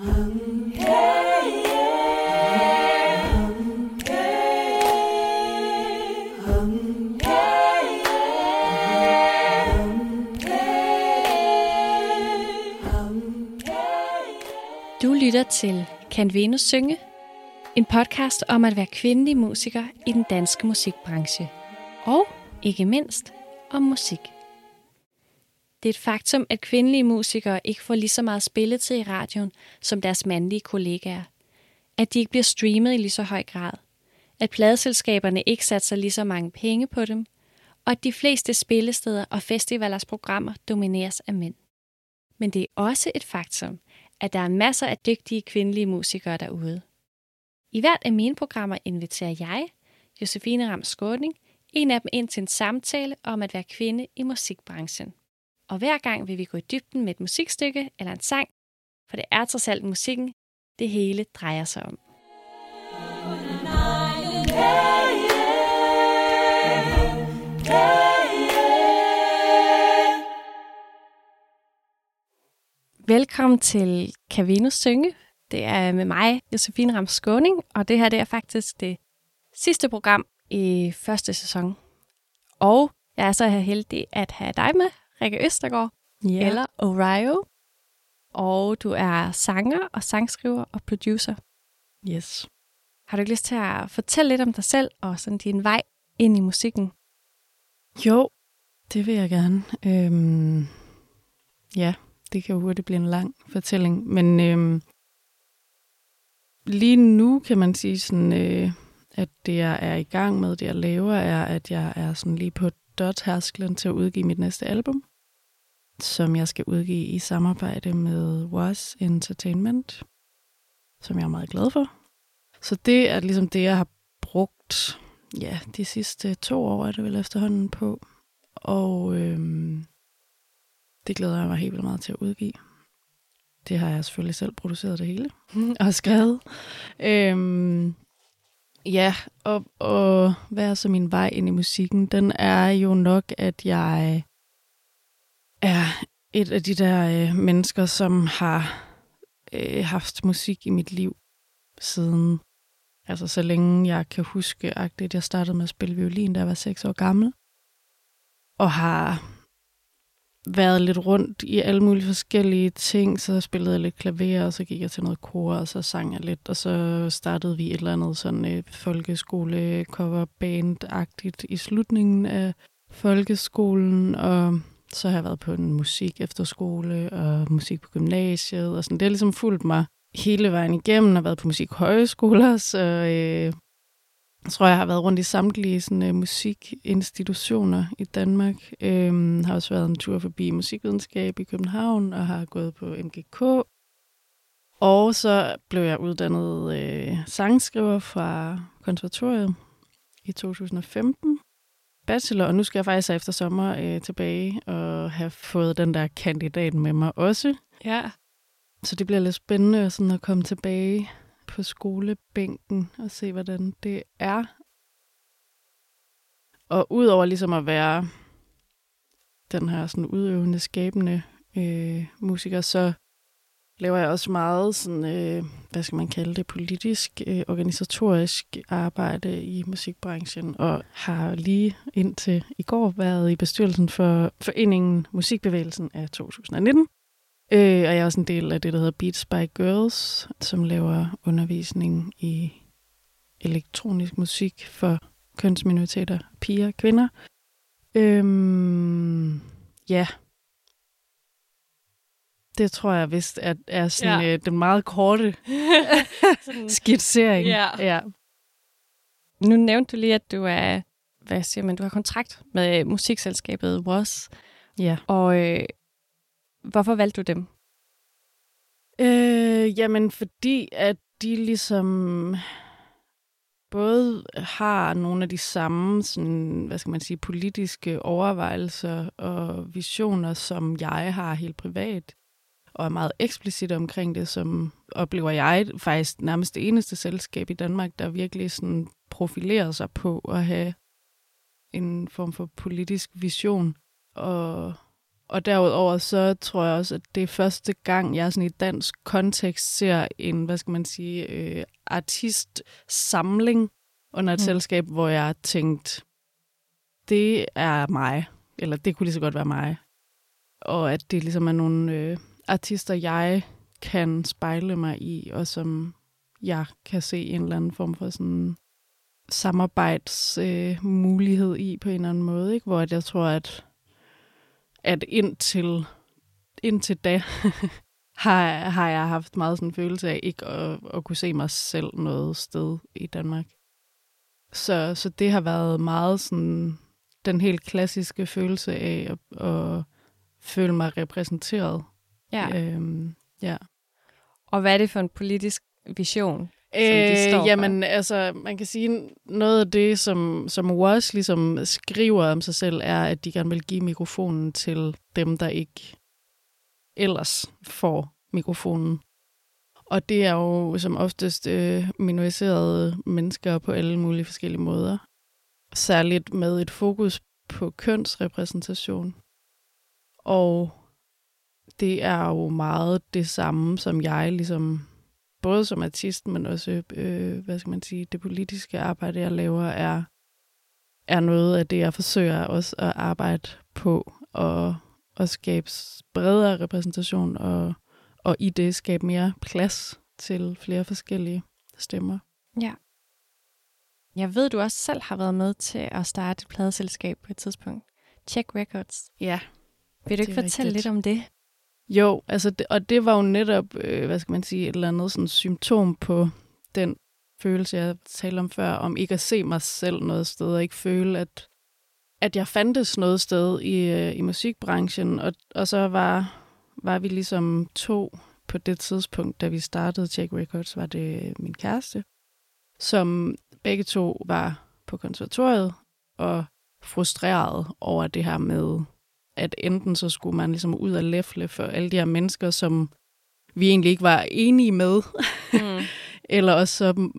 Du lytter til Kan Venus synge? En podcast om at være kvindelig musiker i den danske musikbranche. Og ikke mindst om musik. Det er et faktum, at kvindelige musikere ikke får lige så meget spilletid i radioen som deres mandlige kollegaer. At de ikke bliver streamet i lige så høj grad. At pladeselskaberne ikke satser lige så mange penge på dem. Og at de fleste spillesteder og festivalers programmer domineres af mænd. Men det er også et faktum, at der er masser af dygtige kvindelige musikere derude. I hvert af mine programmer inviterer jeg, Josefine Ram Skåning, en af dem ind til en samtale om at være kvinde i musikbranchen. Og hver gang vil vi gå i dybden med et musikstykke eller en sang, for det er trods alt musikken, det hele drejer sig om. Velkommen til Cavino Synge. Det er med mig, Josefine Rams Skåning, og det her det er faktisk det sidste program i første sæson. Og jeg er så heldig at have dig med, Rikke Østergaard, Ja. eller Orio. Og du er sanger og sangskriver og producer. Yes. Har du ikke lyst til at fortælle lidt om dig selv og sådan din vej ind i musikken? Jo, det vil jeg gerne. Øhm, ja, det kan jo hurtigt blive en lang fortælling. Men øhm, lige nu kan man sige sådan, øh, at det jeg er i gang med, det jeg laver, er, at jeg er sådan lige på dørtærsklen til at udgive mit næste album, som jeg skal udgive i samarbejde med Was Entertainment, som jeg er meget glad for. Så det er ligesom det, jeg har brugt ja, de sidste to år er det vel efterhånden på. Og øhm, det glæder jeg mig helt vildt meget til at udgive. Det har jeg selvfølgelig selv produceret det hele og skrevet. Øhm, ja, og, og hvad er så min vej ind i musikken? Den er jo nok, at jeg er et af de der øh, mennesker, som har øh, haft musik i mit liv siden Altså så længe jeg kan huske, at jeg startede med at spille violin, da jeg var 6 år gammel. Og har været lidt rundt i alle mulige forskellige ting. Så spillede jeg lidt klaver, og så gik jeg til noget kor, og så sang jeg lidt. Og så startede vi et eller andet sådan øh, et folkeskole coverband-agtigt i slutningen af folkeskolen. Og så har jeg været på en musik efterskole og musik på gymnasiet. Og sådan. Det har ligesom fulgt mig hele vejen igennem og været på musikhøjskoler, så øh, jeg tror, jeg har været rundt i samtlige sådan, øh, musikinstitutioner i Danmark. Øh, har også været en tur forbi musikvidenskab i København og har gået på MGK. Og så blev jeg uddannet øh, sangskriver fra konservatoriet i 2015 bachelor, og nu skal jeg faktisk efter sommer øh, tilbage og have fået den der kandidat med mig også. Ja. Så det bliver lidt spændende sådan at komme tilbage på skolebænken og se, hvordan det er. Og udover ligesom at være den her sådan udøvende, skabende øh, musiker, så laver jeg også meget sådan, øh, hvad skal man kalde det, politisk, øh, organisatorisk arbejde i musikbranchen, og har lige indtil i går været i bestyrelsen for foreningen Musikbevægelsen af 2019. Øh, og jeg er også en del af det, der hedder Beats by Girls, som laver undervisning i elektronisk musik for kønsminoriteter, piger og kvinder. Øhm, ja. Det tror jeg vist er, er sådan, Ja. ja. øh, den meget korte Sådan. skitsering. Ja. ja. Nu nævnte du lige, at du er, hvad siger man, du har kontrakt med musikselskabet Was. ja. Og øh, hvorfor valgte du dem? Øh, jamen, fordi at de ligesom både har nogle af de samme, sådan, hvad skal man sige, politiske overvejelser og visioner, som jeg har helt privat, og er meget eksplicit omkring det, som oplever jeg faktisk nærmest det eneste selskab i Danmark, der virkelig sådan profilerer sig på at have en form for politisk vision og og derudover så tror jeg også, at det er første gang, jeg sådan i dansk kontekst ser en, hvad skal man sige, øh, artistsamling under et mm. selskab, hvor jeg tænkt, det er mig, eller det kunne lige så godt være mig. Og at det ligesom er nogle øh, artister, jeg kan spejle mig i, og som jeg kan se en eller anden form for sådan samarbejdsmulighed øh, i på en eller anden måde, ikke? hvor jeg tror, at, at indtil, indtil da har, har jeg haft meget sådan en følelse af ikke at, at kunne se mig selv noget sted i Danmark. Så, så det har været meget sådan den helt klassiske følelse af at, at føle mig repræsenteret. Ja. Øhm, ja. Og hvad er det for en politisk vision, som de står øh, jamen, for? altså, man kan sige, noget af det, som, som Was ligesom skriver om sig selv, er, at de gerne vil give mikrofonen til dem, der ikke ellers får mikrofonen. Og det er jo som oftest øh, minoriserede mennesker på alle mulige forskellige måder. Særligt med et fokus på kønsrepræsentation. Og det er jo meget det samme, som jeg ligesom, både som artist, men også, øh, hvad skal man sige, det politiske arbejde, jeg laver, er, er noget af det, jeg forsøger også at arbejde på, og, og skabe bredere repræsentation, og, og i det skabe mere plads til flere forskellige stemmer. Ja. Jeg ved, du også selv har været med til at starte et pladeselskab på et tidspunkt. Check Records. Ja. Vil du ikke fortælle rigtigt. lidt om det? Jo, altså det, og det var jo netop, øh, hvad skal man sige, et eller andet sådan symptom på den følelse, jeg talte om før, om ikke at se mig selv noget sted, og ikke føle, at, at jeg fandtes noget sted i, øh, i musikbranchen. Og, og så var, var vi ligesom to på det tidspunkt, da vi startede Check Records, var det min kæreste, som begge to var på konservatoriet og frustreret over det her med at enten så skulle man ligesom ud og læfle for alle de her mennesker, som vi egentlig ikke var enige med, mm. eller også så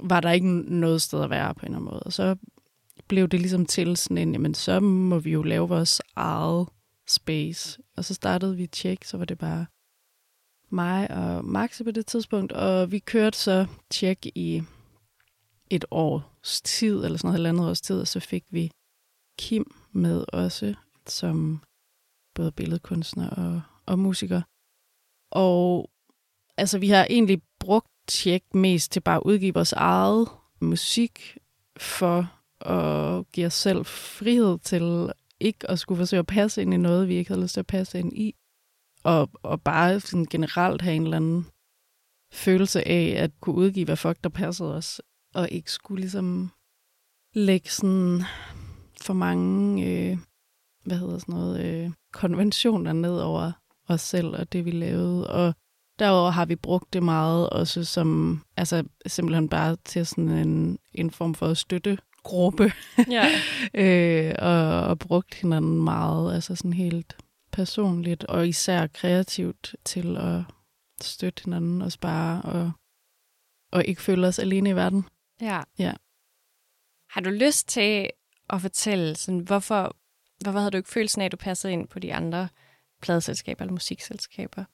var der ikke noget sted at være på en eller anden måde. Og så blev det ligesom til sådan en, jamen så må vi jo lave vores eget space. Og så startede vi Tjek, så var det bare mig og Max på det tidspunkt, og vi kørte så Tjek i et års tid, eller sådan noget, halvandet års tid, og så fik vi Kim med også, som både billedkunstner og, og musiker. Og altså, vi har egentlig brugt Tjek mest til bare at udgive vores eget musik for at give os selv frihed til ikke at skulle forsøge at passe ind i noget, vi ikke havde lyst til at passe ind i. Og, og bare sådan generelt have en eller anden følelse af at kunne udgive, hvad fuck der passede os. Og ikke skulle ligesom lægge sådan for mange øh, hvad hedder sådan noget, øh, konventioner ned over os selv og det, vi lavede. Og derover har vi brugt det meget også som, altså simpelthen bare til sådan en, en form for støttegruppe. Ja. øh, og, og brugt hinanden meget, altså sådan helt personligt og især kreativt til at støtte hinanden og spare og, og ikke føle os alene i verden. Ja. ja. Har du lyst til at fortælle, sådan, hvorfor, Hvorfor havde du ikke følelsen af, at du passede ind på de andre pladeselskaber eller musikselskaber?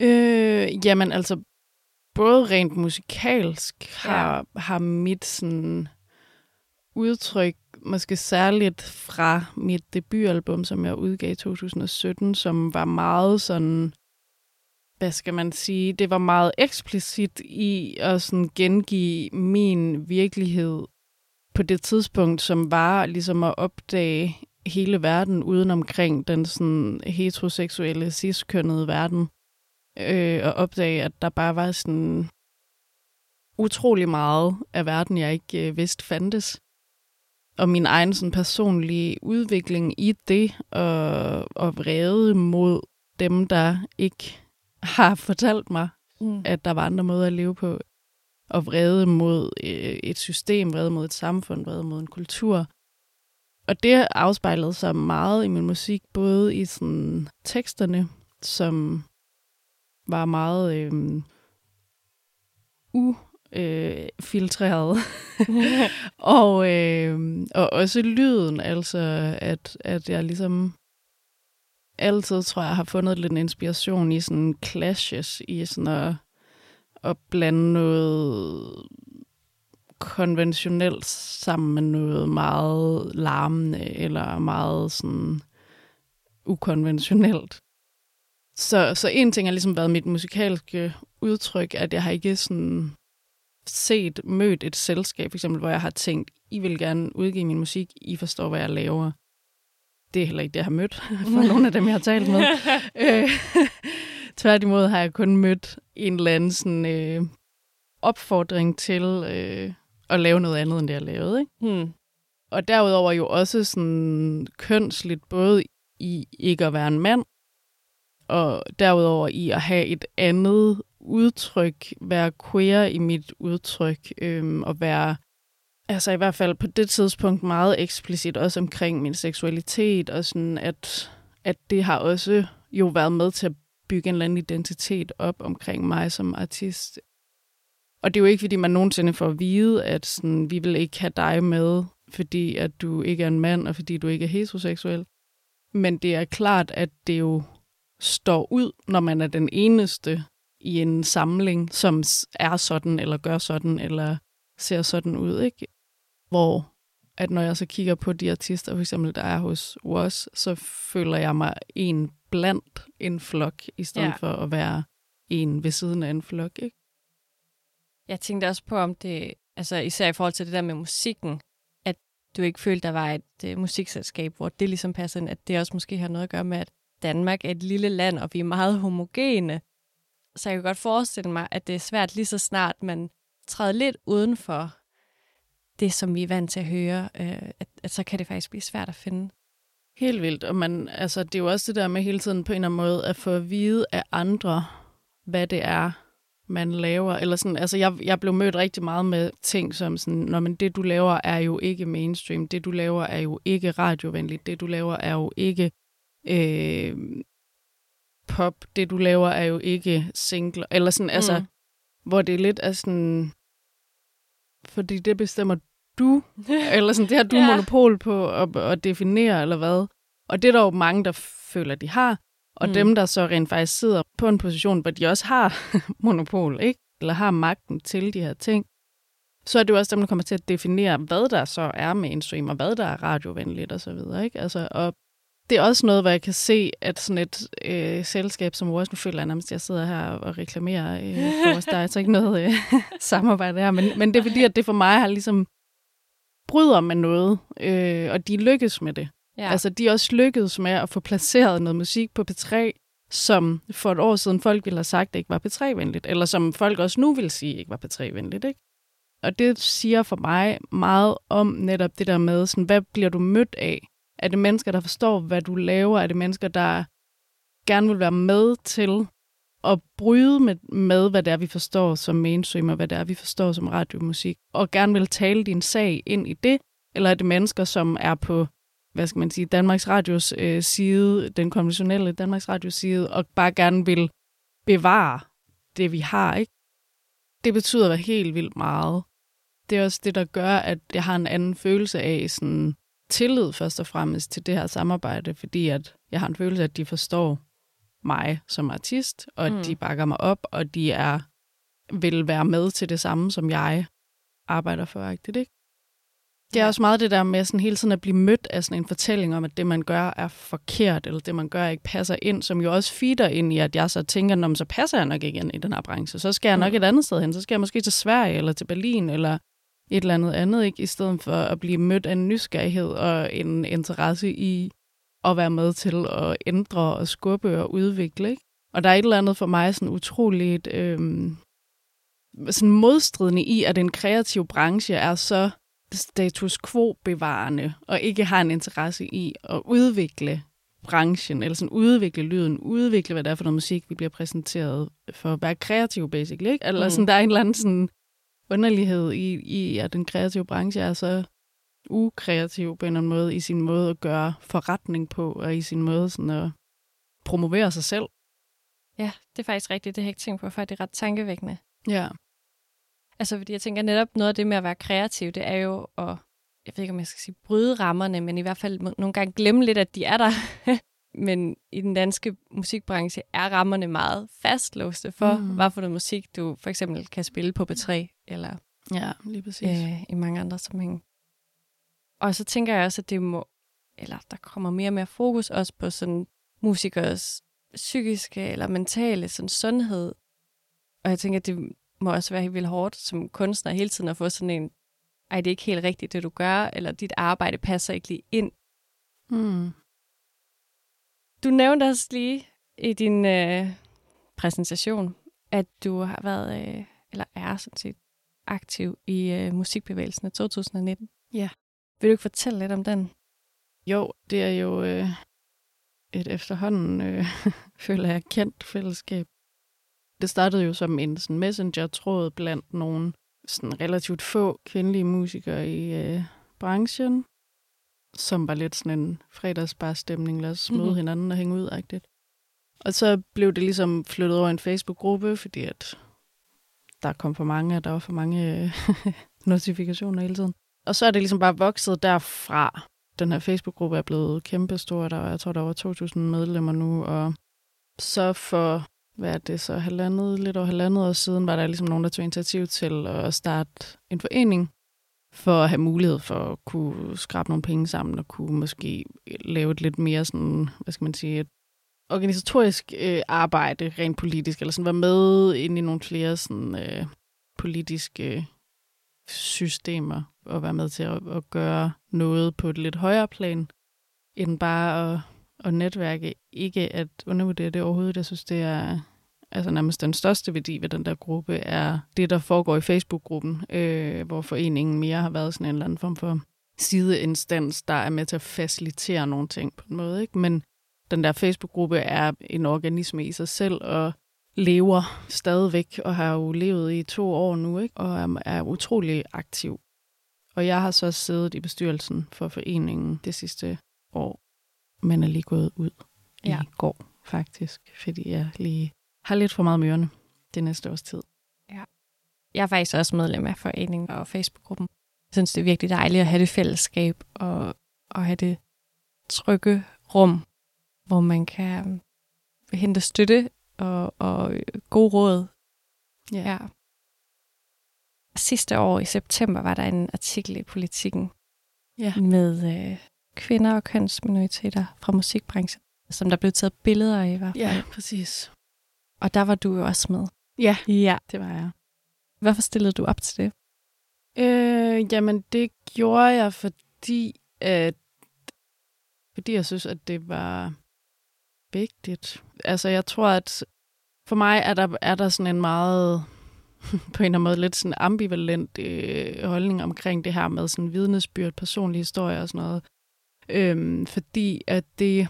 Øh, jamen altså, både rent musikalsk har, ja. har mit sådan udtryk, måske særligt fra mit debutalbum, som jeg udgav i 2017, som var meget sådan, hvad skal man sige, det var meget eksplicit i at sådan gengive min virkelighed på det tidspunkt, som var ligesom at opdage hele verden uden omkring den sådan heteroseksuelle, ciskønnede verden. Øh, og opdage, at der bare var sådan utrolig meget af verden, jeg ikke øh, vidste fandtes. Og min egen sådan personlige udvikling i det, og, og vrede mod dem, der ikke har fortalt mig, mm. at der var andre måder at leve på og vrede mod øh, et system, vrede mod et samfund, vrede mod en kultur. Og det afspejlede sig meget i min musik, både i sådan teksterne, som var meget øh, ufiltreret, øh, og, øh, og også lyden, altså at, at jeg ligesom altid, tror jeg, har fundet lidt inspiration i sådan clashes, i sådan at, at blande noget konventionelt sammen med noget meget larmende, eller meget sådan ukonventionelt. Så, så en ting har ligesom været mit musikalske udtryk, at jeg har ikke sådan set, mødt et selskab, for eksempel, hvor jeg har tænkt, I vil gerne udgive min musik, I forstår, hvad jeg laver. Det er heller ikke det, jeg har mødt for nogle af dem, jeg har talt med. øh, tværtimod har jeg kun mødt en eller anden sådan, øh, opfordring til øh, at lave noget andet, end det jeg lavede. Ikke? Hmm. Og derudover jo også sådan kønsligt, både i ikke at være en mand, og derudover i at have et andet udtryk, være queer i mit udtryk, øhm, og være, altså i hvert fald på det tidspunkt, meget eksplicit også omkring min seksualitet, og sådan, at, at det har også jo været med til at bygge en eller anden identitet op omkring mig som artist. Og det er jo ikke, fordi man nogensinde får at vide, at sådan, vi vil ikke have dig med, fordi at du ikke er en mand, og fordi du ikke er heteroseksuel. Men det er klart, at det jo står ud, når man er den eneste i en samling, som er sådan, eller gør sådan, eller ser sådan ud, ikke? Hvor at når jeg så kigger på de artister, for eksempel der er hos Was, så føler jeg mig en blandt en flok, i stedet ja. for at være en ved siden af en flok, ikke? Jeg tænkte også på, om det, altså især i forhold til det der med musikken, at du ikke følte, der var et uh, musikselskab, hvor det ligesom passer ind, at det også måske har noget at gøre med, at Danmark er et lille land, og vi er meget homogene. Så jeg kan godt forestille mig, at det er svært lige så snart man træder lidt uden for det, som vi er vant til at høre, øh, at, at så kan det faktisk blive svært at finde. Helt vildt, og man, altså, det er jo også det der med hele tiden på en eller anden måde at få at vide af andre, hvad det er, man laver. Eller sådan, altså jeg, jeg blev mødt rigtig meget med ting som sådan, når men det du laver er jo ikke mainstream, det du laver er jo ikke radiovenligt, det du laver er jo ikke øh, pop, det du laver er jo ikke single, eller sådan, altså, mm. altså, hvor det er lidt af sådan, fordi det bestemmer du, eller sådan, det har du ja. monopol på at, at definere, eller hvad. Og det er der jo mange, der føler, de har. Og mm. dem, der så rent faktisk sidder på en position, hvor de også har monopol, ikke? eller har magten til de her ting, så er det jo også dem, der kommer til at definere, hvad der så er mainstream, og hvad der er radiovenligt og så videre. Ikke? Altså, og det er også noget, hvor jeg kan se, at sådan et øh, selskab som vores, nu føler jeg nærmest, at jeg sidder her og reklamerer øh, for os. Der er altså ikke noget øh, samarbejde her, men, men det er fordi, at det for mig har ligesom bryder med noget, øh, og de lykkes med det. Ja. Altså, de er også lykkedes med at få placeret noget musik på P3, som for et år siden folk ville have sagt, det ikke var P3-venligt, eller som folk også nu vil sige, ikke var P3-venligt, ikke? Og det siger for mig meget om netop det der med, sådan, hvad bliver du mødt af? Er det mennesker, der forstår, hvad du laver? Er det mennesker, der gerne vil være med til at bryde med, med, hvad det er, vi forstår som mainstream, og hvad det er, vi forstår som radiomusik, og gerne vil tale din sag ind i det? Eller er det mennesker, som er på hvad skal man sige, Danmarks Radios øh, side, den konventionelle Danmarks Radios side, og bare gerne vil bevare det, vi har, ikke? Det betyder helt vildt meget. Det er også det, der gør, at jeg har en anden følelse af sådan tillid først og fremmest til det her samarbejde, fordi at jeg har en følelse af, at de forstår mig som artist, og at mm. de bakker mig op, og de er vil være med til det samme, som jeg arbejder for, ikke? Det er også meget det der med sådan hele tiden at blive mødt af sådan en fortælling om, at det, man gør, er forkert, eller det, man gør, ikke passer ind, som jo også feeder ind i, at jeg så tænker, så passer jeg nok ikke ind i den her branche. Så skal jeg nok mm. et andet sted hen. Så skal jeg måske til Sverige, eller til Berlin, eller et eller andet andet, ikke? i stedet for at blive mødt af en nysgerrighed og en interesse i at være med til at ændre og skubbe og udvikle. Ikke? Og der er et eller andet for mig sådan utroligt øhm, sådan modstridende i, at en kreativ branche er så status quo-bevarende, og ikke har en interesse i at udvikle branchen, eller sådan udvikle lyden, udvikle, hvad det er for noget musik, vi bliver præsenteret for at være kreativ, basically. Ikke? Eller mm. sådan, der er en eller anden sådan underlighed i, i, at den kreative branche er så ukreativ på en eller anden måde, i sin måde at gøre forretning på, og i sin måde sådan at promovere sig selv. Ja, det er faktisk rigtigt. Det har jeg ikke tænkt på, for det er ret tankevækkende. Ja. Altså, fordi jeg tænker netop noget af det med at være kreativ, det er jo at, jeg ved ikke, om jeg skal sige bryde rammerne, men i hvert fald nogle gange glemme lidt, at de er der. men i den danske musikbranche er rammerne meget fastlåste for, mm. hvad for noget musik du for eksempel kan spille på B3, eller ja, lige præcis. Øh, i mange andre sammenhænge. Og så tænker jeg også, at det må, eller der kommer mere og mere fokus også på sådan musikers psykiske eller mentale sådan sundhed. Og jeg tænker, at det må også være helt vildt hårdt som kunstner hele tiden at få sådan en, ej, det er ikke helt rigtigt, det du gør, eller dit arbejde passer ikke lige ind. Mm. Du nævnte også lige i din øh, præsentation, at du har været, øh, eller er sådan set, aktiv i øh, musikbevægelsen af 2019. Ja. Vil du ikke fortælle lidt om den? Jo, det er jo øh, et efterhånden, øh, føler jeg, kendt fællesskab. Det startede jo som en sådan messenger-tråd blandt nogle sådan relativt få kvindelige musikere i øh, branchen, som var lidt sådan en fredagsbarstemning, lad os møde mm-hmm. hinanden og hænge ud -agtigt. Og så blev det ligesom flyttet over en Facebook-gruppe, fordi at der kom for mange, og der var for mange øh, notifikationer hele tiden. Og så er det ligesom bare vokset derfra. Den her Facebook-gruppe er blevet kæmpestor, der jeg tror, der var 2.000 medlemmer nu, og så for, hvad er det så, halvandet, lidt over halvandet år siden, var der ligesom nogen, der tog initiativ til at starte en forening, for at have mulighed for at kunne skrabe nogle penge sammen, og kunne måske lave et lidt mere sådan, hvad skal man sige, et organisatorisk øh, arbejde, rent politisk, eller sådan være med ind i nogle flere sådan, øh, politiske øh, systemer, og være med til at, at gøre noget på et lidt højere plan, end bare at, at netværke. Ikke at undervurdere det overhovedet. Jeg synes, det er altså nærmest den største værdi ved den der gruppe, er det, der foregår i Facebook-gruppen, øh, hvor foreningen mere har været sådan en eller anden form for sideinstans, der er med til at facilitere nogle ting på en måde. Ikke? Men den der Facebook-gruppe er en organisme i sig selv, og lever stadigvæk, og har jo levet i to år nu, ikke? og er, er utrolig aktiv. Og jeg har så siddet i bestyrelsen for foreningen det sidste år, men er lige gået ud ja. i går, faktisk, fordi jeg lige har lidt for meget mørende det næste års tid. Ja. Jeg er faktisk også medlem af foreningen og Facebook-gruppen. Jeg synes, det er virkelig dejligt at have det fællesskab og, og have det trygge rum, hvor man kan hente støtte og, og god råd. Ja. ja. Sidste år i september var der en artikel i Politiken ja. med øh, kvinder og kønsminoriteter fra musikbranchen, som der blev taget billeder af i hvert fald. Ja, præcis. Og der var du jo også med. Ja, ja. det var jeg. Hvorfor stillede du op til det? Øh, jamen, det gjorde jeg, fordi at fordi jeg synes, at det var vigtigt. Altså, jeg tror, at for mig er der, er der sådan en meget, på en eller anden måde, lidt sådan ambivalent øh, holdning omkring det her med sådan vidnesbyrd, personlige historier og sådan noget. Øhm, fordi at det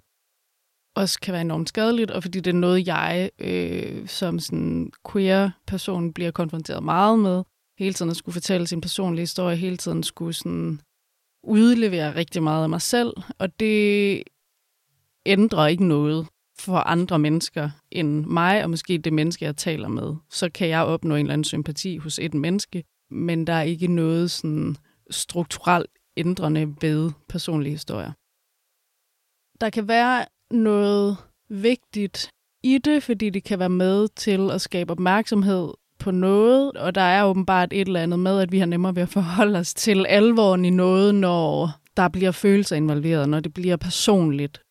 også kan være enormt skadeligt, og fordi det er noget, jeg øh, som sådan queer-person bliver konfronteret meget med. Hele tiden at skulle fortælle sin personlige historie, hele tiden skulle sådan udlevere rigtig meget af mig selv, og det ændrer ikke noget for andre mennesker end mig, og måske det menneske, jeg taler med. Så kan jeg opnå en eller anden sympati hos et menneske, men der er ikke noget sådan strukturelt ændrende ved personlige historier. Der kan være noget vigtigt i det, fordi det kan være med til at skabe opmærksomhed på noget, og der er åbenbart et eller andet med, at vi har nemmere ved at forholde os til alvoren i noget, når der bliver følelser involveret, når det bliver personligt.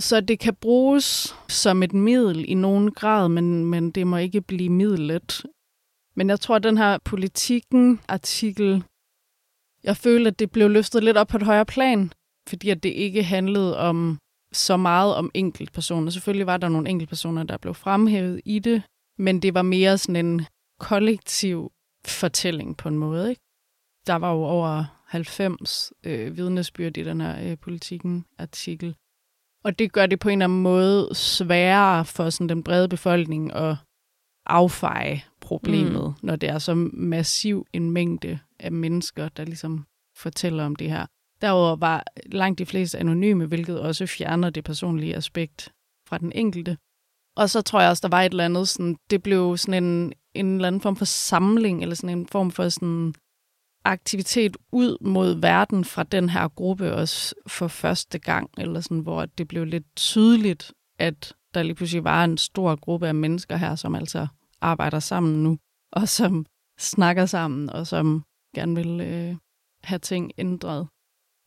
Så det kan bruges som et middel i nogen grad, men, men det må ikke blive midlet. Men jeg tror, at den her politikken-artikel, jeg føler, at det blev løftet lidt op på et højere plan, fordi at det ikke handlede om så meget om enkeltpersoner. Selvfølgelig var der nogle enkeltpersoner, der blev fremhævet i det, men det var mere sådan en kollektiv fortælling på en måde. Ikke? Der var jo over 90 øh, vidnesbyrd i den her øh, politikken-artikel. Og det gør det på en eller anden måde sværere for sådan den brede befolkning at affeje problemet, mm. når det er så massiv en mængde af mennesker, der ligesom fortæller om det her. Derudover var langt de fleste anonyme, hvilket også fjerner det personlige aspekt fra den enkelte. Og så tror jeg også, der var et eller andet, sådan, det blev sådan en, en eller anden form for samling, eller sådan en form for sådan aktivitet ud mod verden fra den her gruppe også for første gang, eller sådan, hvor det blev lidt tydeligt, at der lige pludselig var en stor gruppe af mennesker her, som altså arbejder sammen nu, og som snakker sammen, og som gerne vil øh, have ting ændret.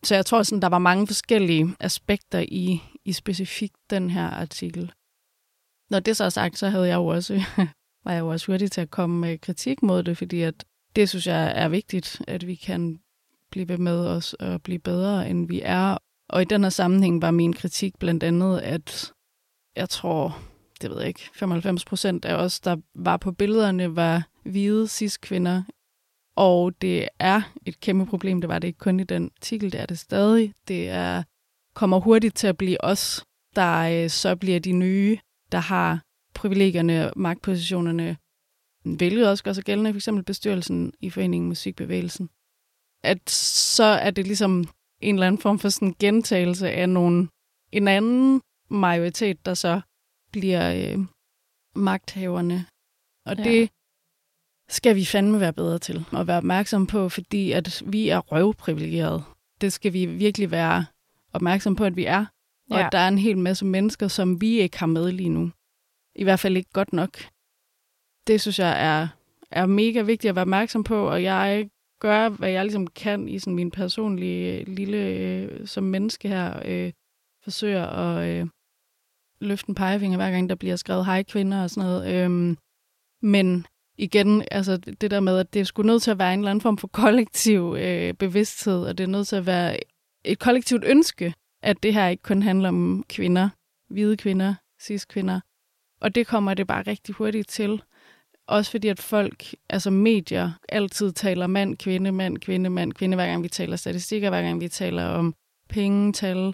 Så jeg tror, sådan, der var mange forskellige aspekter i, i specifikt den her artikel. Når det så er sagt, så havde jeg jo også, var jeg jo også hurtig til at komme med kritik mod det, fordi at det synes jeg er vigtigt, at vi kan blive ved med os og blive bedre, end vi er. Og i den her sammenhæng var min kritik blandt andet, at jeg tror, det ved jeg ikke, 95 procent af os, der var på billederne, var hvide cis-kvinder. Og det er et kæmpe problem. Det var det ikke kun i den artikel, det er det stadig. Det er, kommer hurtigt til at blive os, der øh, så bliver de nye, der har privilegierne og magtpositionerne, hvilket også gør sig gældende, for eksempel bestyrelsen i Foreningen Musikbevægelsen. At så er det ligesom en eller anden form for sådan gentagelse af nogle, en anden majoritet, der så bliver øh, magthaverne. Og ja. det skal vi fandme være bedre til at være opmærksom på, fordi at vi er røvprivilegerede. Det skal vi virkelig være opmærksom på, at vi er. Og ja. at der er en hel masse mennesker, som vi ikke har med lige nu. I hvert fald ikke godt nok. Det synes jeg er, er mega vigtigt at være opmærksom på, og jeg gør, hvad jeg ligesom kan i sådan min personlige øh, lille, øh, som menneske her, øh, forsøger at øh, løfte en pegefinger, hver gang der bliver skrevet hej kvinder og sådan noget. Øhm, men igen, altså det der med, at det skulle nødt til at være en eller anden form for kollektiv øh, bevidsthed, og det er nødt til at være et kollektivt ønske, at det her ikke kun handler om kvinder, hvide kvinder, cis-kvinder. Og det kommer det bare rigtig hurtigt til. Også fordi, at folk, altså medier, altid taler mand, kvinde, mand, kvinde, mand, kvinde, hver gang vi taler statistikker, hver gang vi taler om pengetal,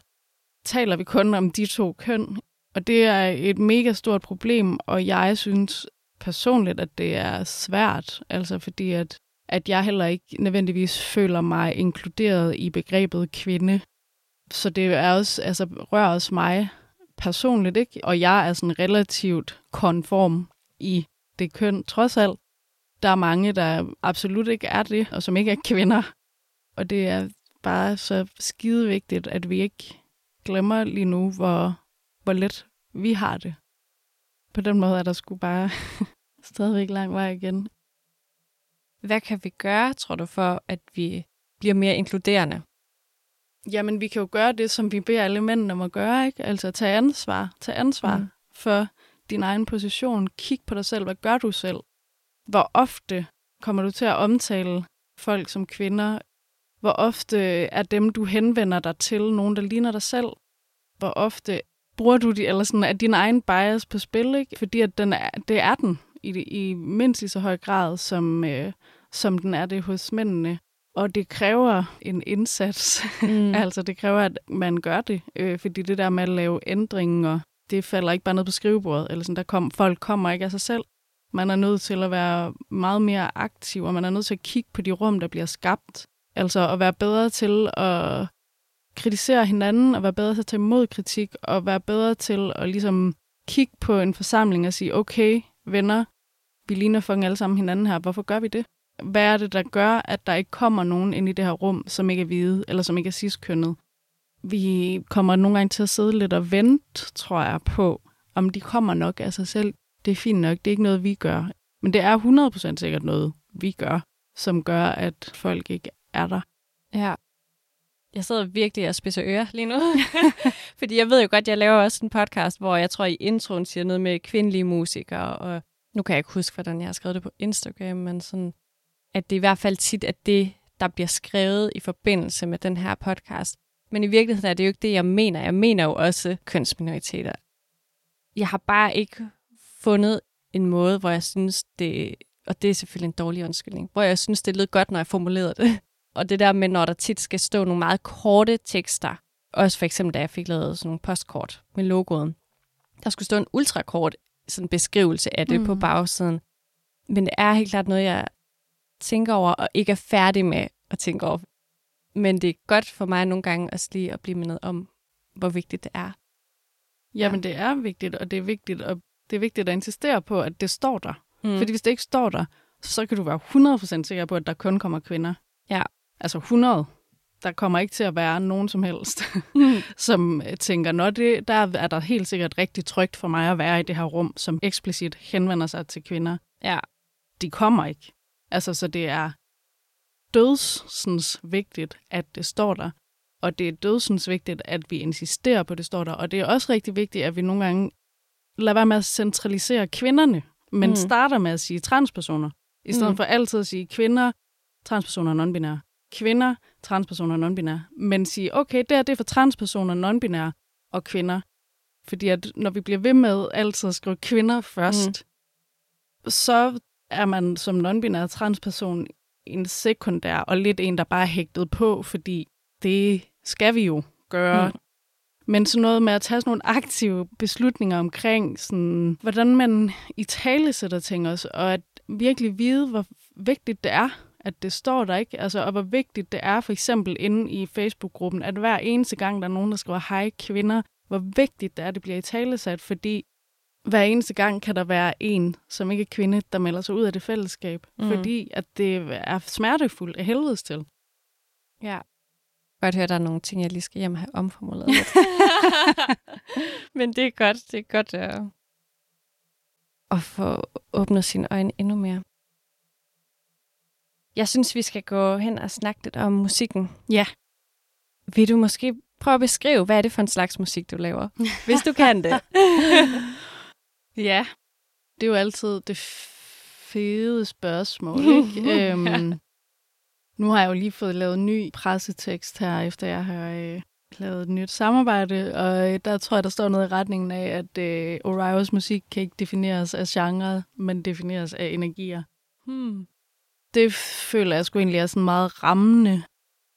taler vi kun om de to køn. Og det er et mega stort problem, og jeg synes personligt, at det er svært, altså fordi at, at jeg heller ikke nødvendigvis føler mig inkluderet i begrebet kvinde. Så det er også, altså, rører også mig personligt, ikke? Og jeg er sådan relativt konform i det køn, trods alt. Der er mange, der absolut ikke er det, og som ikke er kvinder. Og det er bare så skide vigtigt, at vi ikke glemmer lige nu, hvor, hvor let vi har det. På den måde er der sgu bare stadigvæk lang vej igen. Hvad kan vi gøre, tror du, for at vi bliver mere inkluderende? Jamen, vi kan jo gøre det, som vi beder alle mændene om at gøre, ikke? Altså tage ansvar. Tage ansvar mm. for din egen position. Kig på dig selv. Hvad gør du selv? Hvor ofte kommer du til at omtale folk som kvinder? Hvor ofte er dem, du henvender dig til, nogen, der ligner dig selv? Hvor ofte bruger du de, eller sådan, er din egen bias på spil, ikke? Fordi at den er, det er den i, i mindst i så høj grad, som, øh, som den er det hos mændene. Og det kræver en indsats. Mm. altså, det kræver, at man gør det. Øh, fordi det der med at lave ændringer, det falder ikke bare ned på skrivebordet. Eller sådan, der kom, folk kommer ikke af sig selv. Man er nødt til at være meget mere aktiv, og man er nødt til at kigge på de rum, der bliver skabt. Altså at være bedre til at kritisere hinanden, og være bedre til at tage imod kritik, og være bedre til at ligesom kigge på en forsamling og sige, okay, venner, vi ligner fucking alle sammen hinanden her, hvorfor gør vi det? Hvad er det, der gør, at der ikke kommer nogen ind i det her rum, som ikke er hvide, eller som ikke er ciskønnet? Vi kommer nogle gange til at sidde lidt og vente, tror jeg, på, om de kommer nok af sig selv. Det er fint nok, det er ikke noget, vi gør. Men det er 100% sikkert noget, vi gør, som gør, at folk ikke er der. Ja, jeg sidder virkelig og spidser ører lige nu. Fordi jeg ved jo godt, jeg laver også en podcast, hvor jeg tror, i introen siger noget med kvindelige musikere. Og nu kan jeg ikke huske, hvordan jeg har skrevet det på Instagram, men sådan, at det i hvert fald tit er det, der bliver skrevet i forbindelse med den her podcast. Men i virkeligheden er det jo ikke det, jeg mener. Jeg mener jo også kønsminoriteter. Jeg har bare ikke fundet en måde, hvor jeg synes, det, og det er selvfølgelig en dårlig undskyldning, hvor jeg synes, det lød godt, når jeg formulerede det. Og det der med, når der tit skal stå nogle meget korte tekster, også for eksempel, da jeg fik lavet sådan nogle postkort med logoet, der skulle stå en ultrakort sådan beskrivelse af det mm. på bagsiden. Men det er helt klart noget, jeg tænker over, og ikke er færdig med at tænke over. Men det er godt for mig nogle gange også lige at blive mindet om, hvor vigtigt det er. Jamen, ja. det er vigtigt, og det er vigtigt, og det er vigtigt at insistere på, at det står der. Mm. Fordi hvis det ikke står der, så kan du være 100% sikker på, at der kun kommer kvinder Ja. Altså 100. Der kommer ikke til at være nogen som helst, som tænker, når det, der er der helt sikkert rigtig trygt for mig at være i det her rum, som eksplicit henvender sig til kvinder. Ja. De kommer ikke. Altså, så det er dødsens vigtigt, at det står der. Og det er dødsens vigtigt, at vi insisterer på, at det står der. Og det er også rigtig vigtigt, at vi nogle gange lader være med at centralisere kvinderne, men mm. starter med at sige transpersoner, i stedet mm. for altid at sige kvinder, transpersoner og non-binære. Kvinder, transpersoner og non-binære. Men sige, okay, det er det for transpersoner, non-binære og kvinder. Fordi at når vi bliver ved med altid at skrive kvinder først, mm. så er man som non-binær transperson en sekundær, og lidt en, der bare er hægtet på, fordi det skal vi jo gøre. Mm. Men sådan noget med at tage sådan nogle aktive beslutninger omkring, sådan, hvordan man i tale sætter ting også, og at virkelig vide, hvor vigtigt det er, at det står der ikke, altså, og hvor vigtigt det er for eksempel inde i Facebook-gruppen, at hver eneste gang, der er nogen, der skriver hej kvinder, hvor vigtigt det er, at det bliver i talesat, fordi hver eneste gang kan der være en, som ikke er kvinde, der melder sig ud af det fællesskab, mm. fordi at det er smertefuldt af helvedes til. Ja. Godt høre, der er nogle ting, jeg lige skal hjem og have omformuleret lidt. Men det er godt, det er godt at, at få åbnet sine øjne endnu mere. Jeg synes, vi skal gå hen og snakke lidt om musikken. Ja. Vil du måske prøve at beskrive, hvad er det for en slags musik, du laver? Hvis du kan det. Ja, det er jo altid det fede spørgsmål, ikke? øhm, ja. Nu har jeg jo lige fået lavet en ny pressetekst her, efter jeg har øh, lavet et nyt samarbejde, og øh, der tror jeg, der står noget i retningen af, at øh, Orios musik kan ikke defineres af genre, men defineres af energier. Hmm. Det føler jeg sgu egentlig er sådan meget rammende,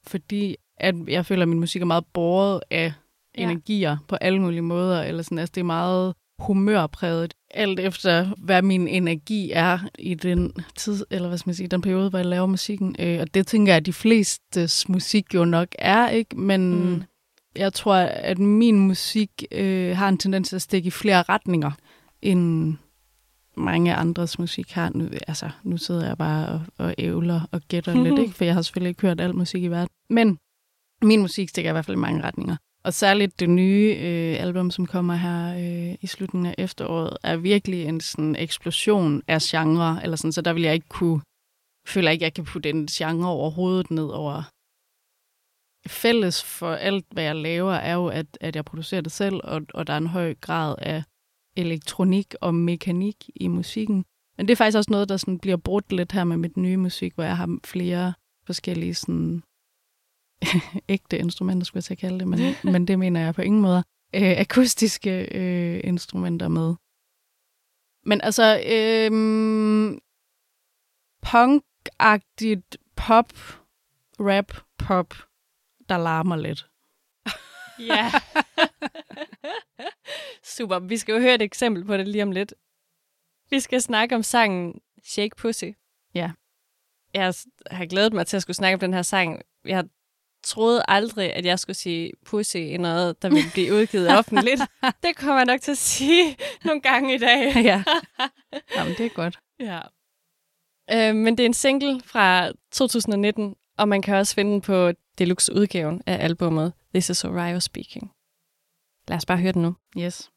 fordi at jeg føler, at min musik er meget båret af ja. energier på alle mulige måder, eller sådan, altså det er meget humørpræget, alt efter hvad min energi er i den tid, eller hvad skal man sige, den periode, hvor jeg laver musikken. Øh, og det tænker jeg, at de fleste musik jo nok er, ikke? Men mm. jeg tror, at min musik øh, har en tendens til at stikke i flere retninger, end mange andres musik har. Nu, altså, nu sidder jeg bare og, og ævler og gætter lidt, ikke? For jeg har selvfølgelig ikke hørt al musik i verden. Men min musik stikker i hvert fald i mange retninger. Og særligt det nye øh, album, som kommer her øh, i slutningen af efteråret, er virkelig en sådan eksplosion af genre. Eller sådan, så der vil jeg ikke kunne, føler ikke, jeg kan putte en genre overhovedet ned over. Fælles for alt, hvad jeg laver, er jo, at, at jeg producerer det selv, og, og der er en høj grad af elektronik og mekanik i musikken. Men det er faktisk også noget, der sådan bliver brudt lidt her med mit nye musik, hvor jeg har flere forskellige sådan ægte instrumenter, skulle jeg til at kalde det, men, men det mener jeg på ingen måde. Øh, akustiske øh, instrumenter med. Men altså, øh, punk-agtigt pop, rap, pop, der larmer lidt. Ja. Super. Vi skal jo høre et eksempel på det lige om lidt. Vi skal snakke om sangen Shake Pussy. Ja. Jeg har glædet mig til at skulle snakke om den her sang. Jeg har troede aldrig, at jeg skulle sige pussy i noget, der ville blive udgivet offentligt. det kommer jeg nok til at sige nogle gange i dag. ja. Jamen, det er godt. Ja. Øh, men det er en single fra 2019, og man kan også finde den på deluxe-udgaven af albummet This is Orion Speaking. Lad os bare høre den nu. Yes.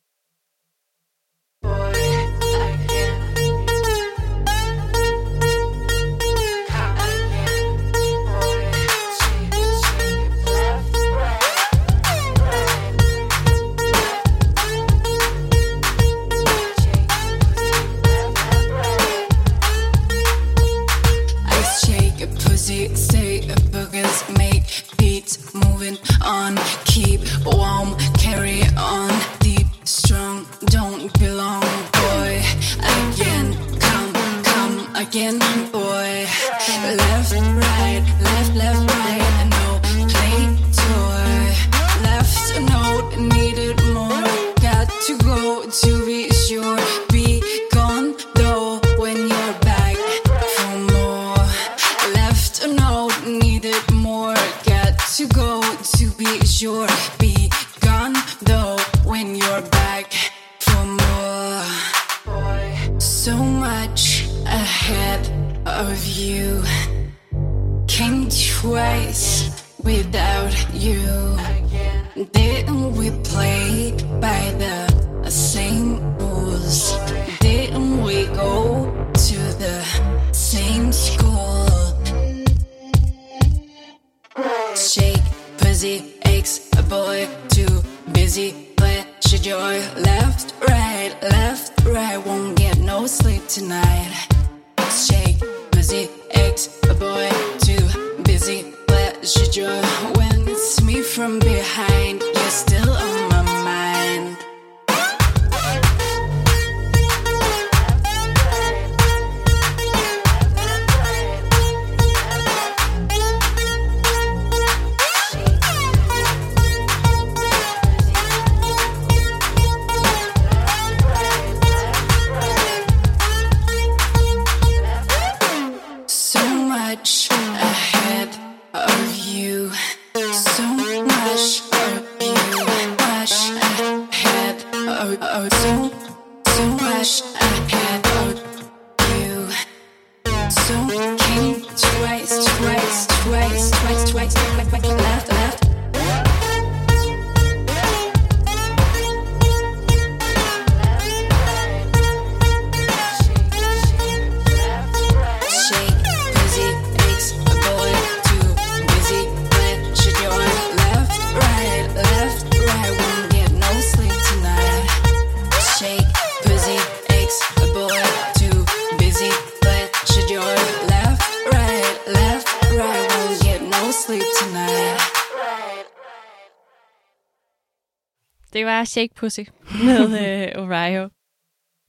Shake Pussy med øh, Orio,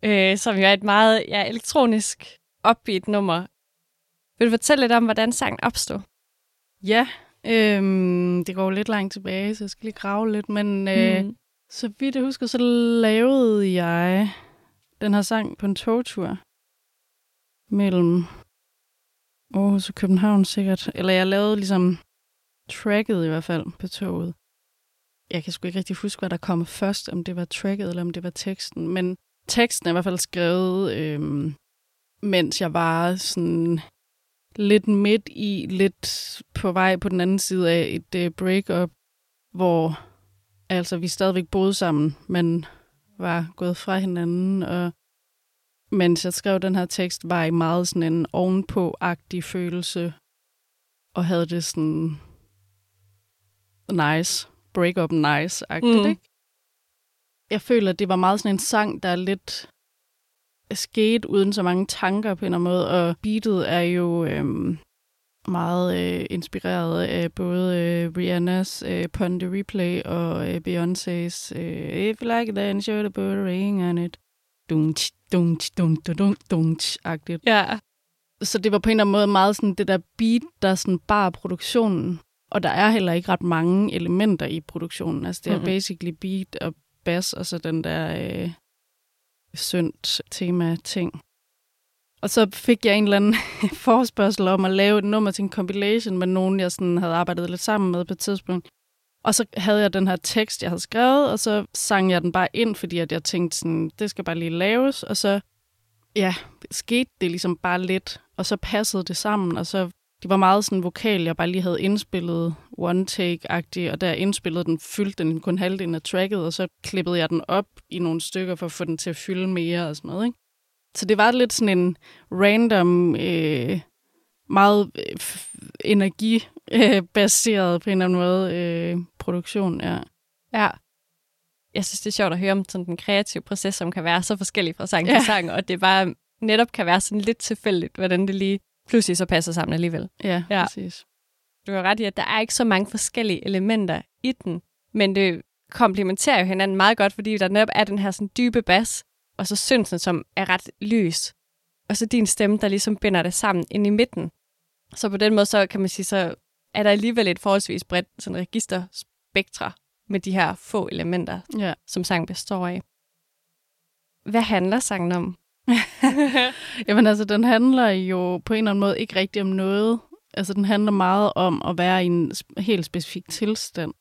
øh, som jo er et meget ja, elektronisk upbeat nummer. Vil du fortælle lidt om, hvordan sangen opstod? Ja, øhm, det går lidt langt tilbage, så jeg skal lige grave lidt. Men øh, Mm. så vidt jeg husker, så lavede jeg den her sang på en togtur mellem Aarhus og København sikkert. Eller jeg lavede ligesom tracket i hvert fald på toget. Jeg kan sgu ikke rigtig huske, hvad der kom først, om det var tracket eller om det var teksten. Men teksten er i hvert fald skrevet, øh, mens jeg var sådan lidt midt i, lidt på vej på den anden side af et øh, breakup, hvor altså vi stadigvæk boede sammen, men var gået fra hinanden, og mens jeg skrev den her tekst, var jeg meget sådan en ovenpå-agtig følelse, og havde det sådan nice, breakup nice-agtigt, Mm. ikke? Jeg føler, at det var meget sådan en sang, der er lidt sket uden så mange tanker på en eller anden måde, og beatet er jo øhm, meget øh, inspireret af både øh, Rihannas øh, Pon the Replay og øh, Beyoncé's øh, If you like it, then show the put a ring on it. Dunch, dunch, dunch, dunch, dunch-agtigt. Ja. Så det var på en eller anden måde meget sådan det der beat, der sådan bar produktionen. Og der er heller ikke ret mange elementer i produktionen. Altså det er Mhm. mm-hmm. basically beat og bass, og så den der øh, syndt tema-ting. Og så fik jeg en eller anden forespørgsel om at lave et nummer til en compilation med nogen, jeg sådan havde arbejdet lidt sammen med på et tidspunkt. Og så havde jeg den her tekst, jeg havde skrevet, og så sang jeg den bare ind, fordi at jeg tænkte sådan, det skal bare lige laves. Og så, ja, skete det ligesom bare lidt, og så passede det sammen, og så det var meget sådan vokal, jeg bare lige havde indspillet one take-agtigt, og da jeg indspillede den, fyldte den kun halvdelen af tracket, og så klippede jeg den op i nogle stykker for at få den til at fylde mere og sådan noget, ikke? Så det var lidt sådan en random, øh, meget øh, energibaseret på en eller anden måde øh, produktion, ja. Ja. Jeg synes, det er sjovt at høre om sådan den kreative proces, som kan være så forskellig fra sang Ja. til sang, og det bare netop kan være sådan lidt tilfældigt, hvordan det lige pludselig så passer sammen alligevel. Ja, Ja. præcis. Du har ret i, at der er ikke så mange forskellige elementer i den, men det komplementerer jo hinanden meget godt, fordi der netop er den her sådan dybe bas, og så synsen, som er ret lys, og så din stemme, der ligesom binder det sammen ind i midten. Så på den måde, så kan man sige, så er der alligevel et forholdsvis bredt sådan registerspektra med de her få elementer, Ja. som sang består af. Hvad handler sangen om? Jamen altså, den handler jo på en eller anden måde ikke rigtig om noget. Altså, den handler meget om at være i en helt specifik tilstand.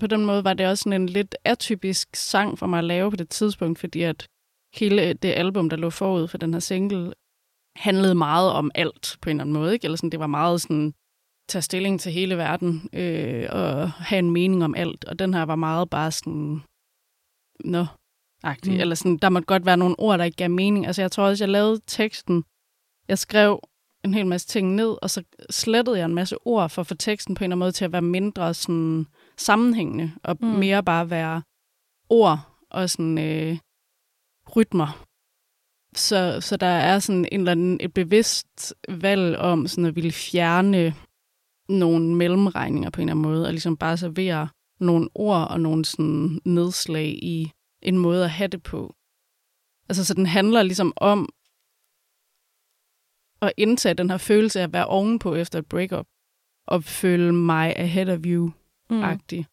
På den måde var det også sådan en lidt atypisk sang for mig at lave på det tidspunkt, fordi at hele det album, der lå forud for den her single, handlede meget om alt på en eller anden måde. Ikke? Eller sådan, det var meget sådan tage stilling til hele verden øh, og have en mening om alt. Og den her var meget bare sådan, nå. Mm. Eller sådan, der måtte godt være nogle ord, der ikke gav mening. Altså jeg tror også, jeg lavede teksten. Jeg skrev en hel masse ting ned, og så slettede jeg en masse ord for at få teksten på en eller anden måde til at være mindre sådan sammenhængende, og mm. mere bare være ord og sådan øh, rytmer. Så, så der er sådan en eller anden, et bevidst valg om sådan at ville fjerne nogle mellemregninger på en eller anden måde, og ligesom bare servere nogle ord og nogle sådan nedslag i en måde at have det på. Altså, så den handler ligesom om at indtage den her følelse af at være ovenpå efter et breakup, og føle mig ahead of you-agtig, mm.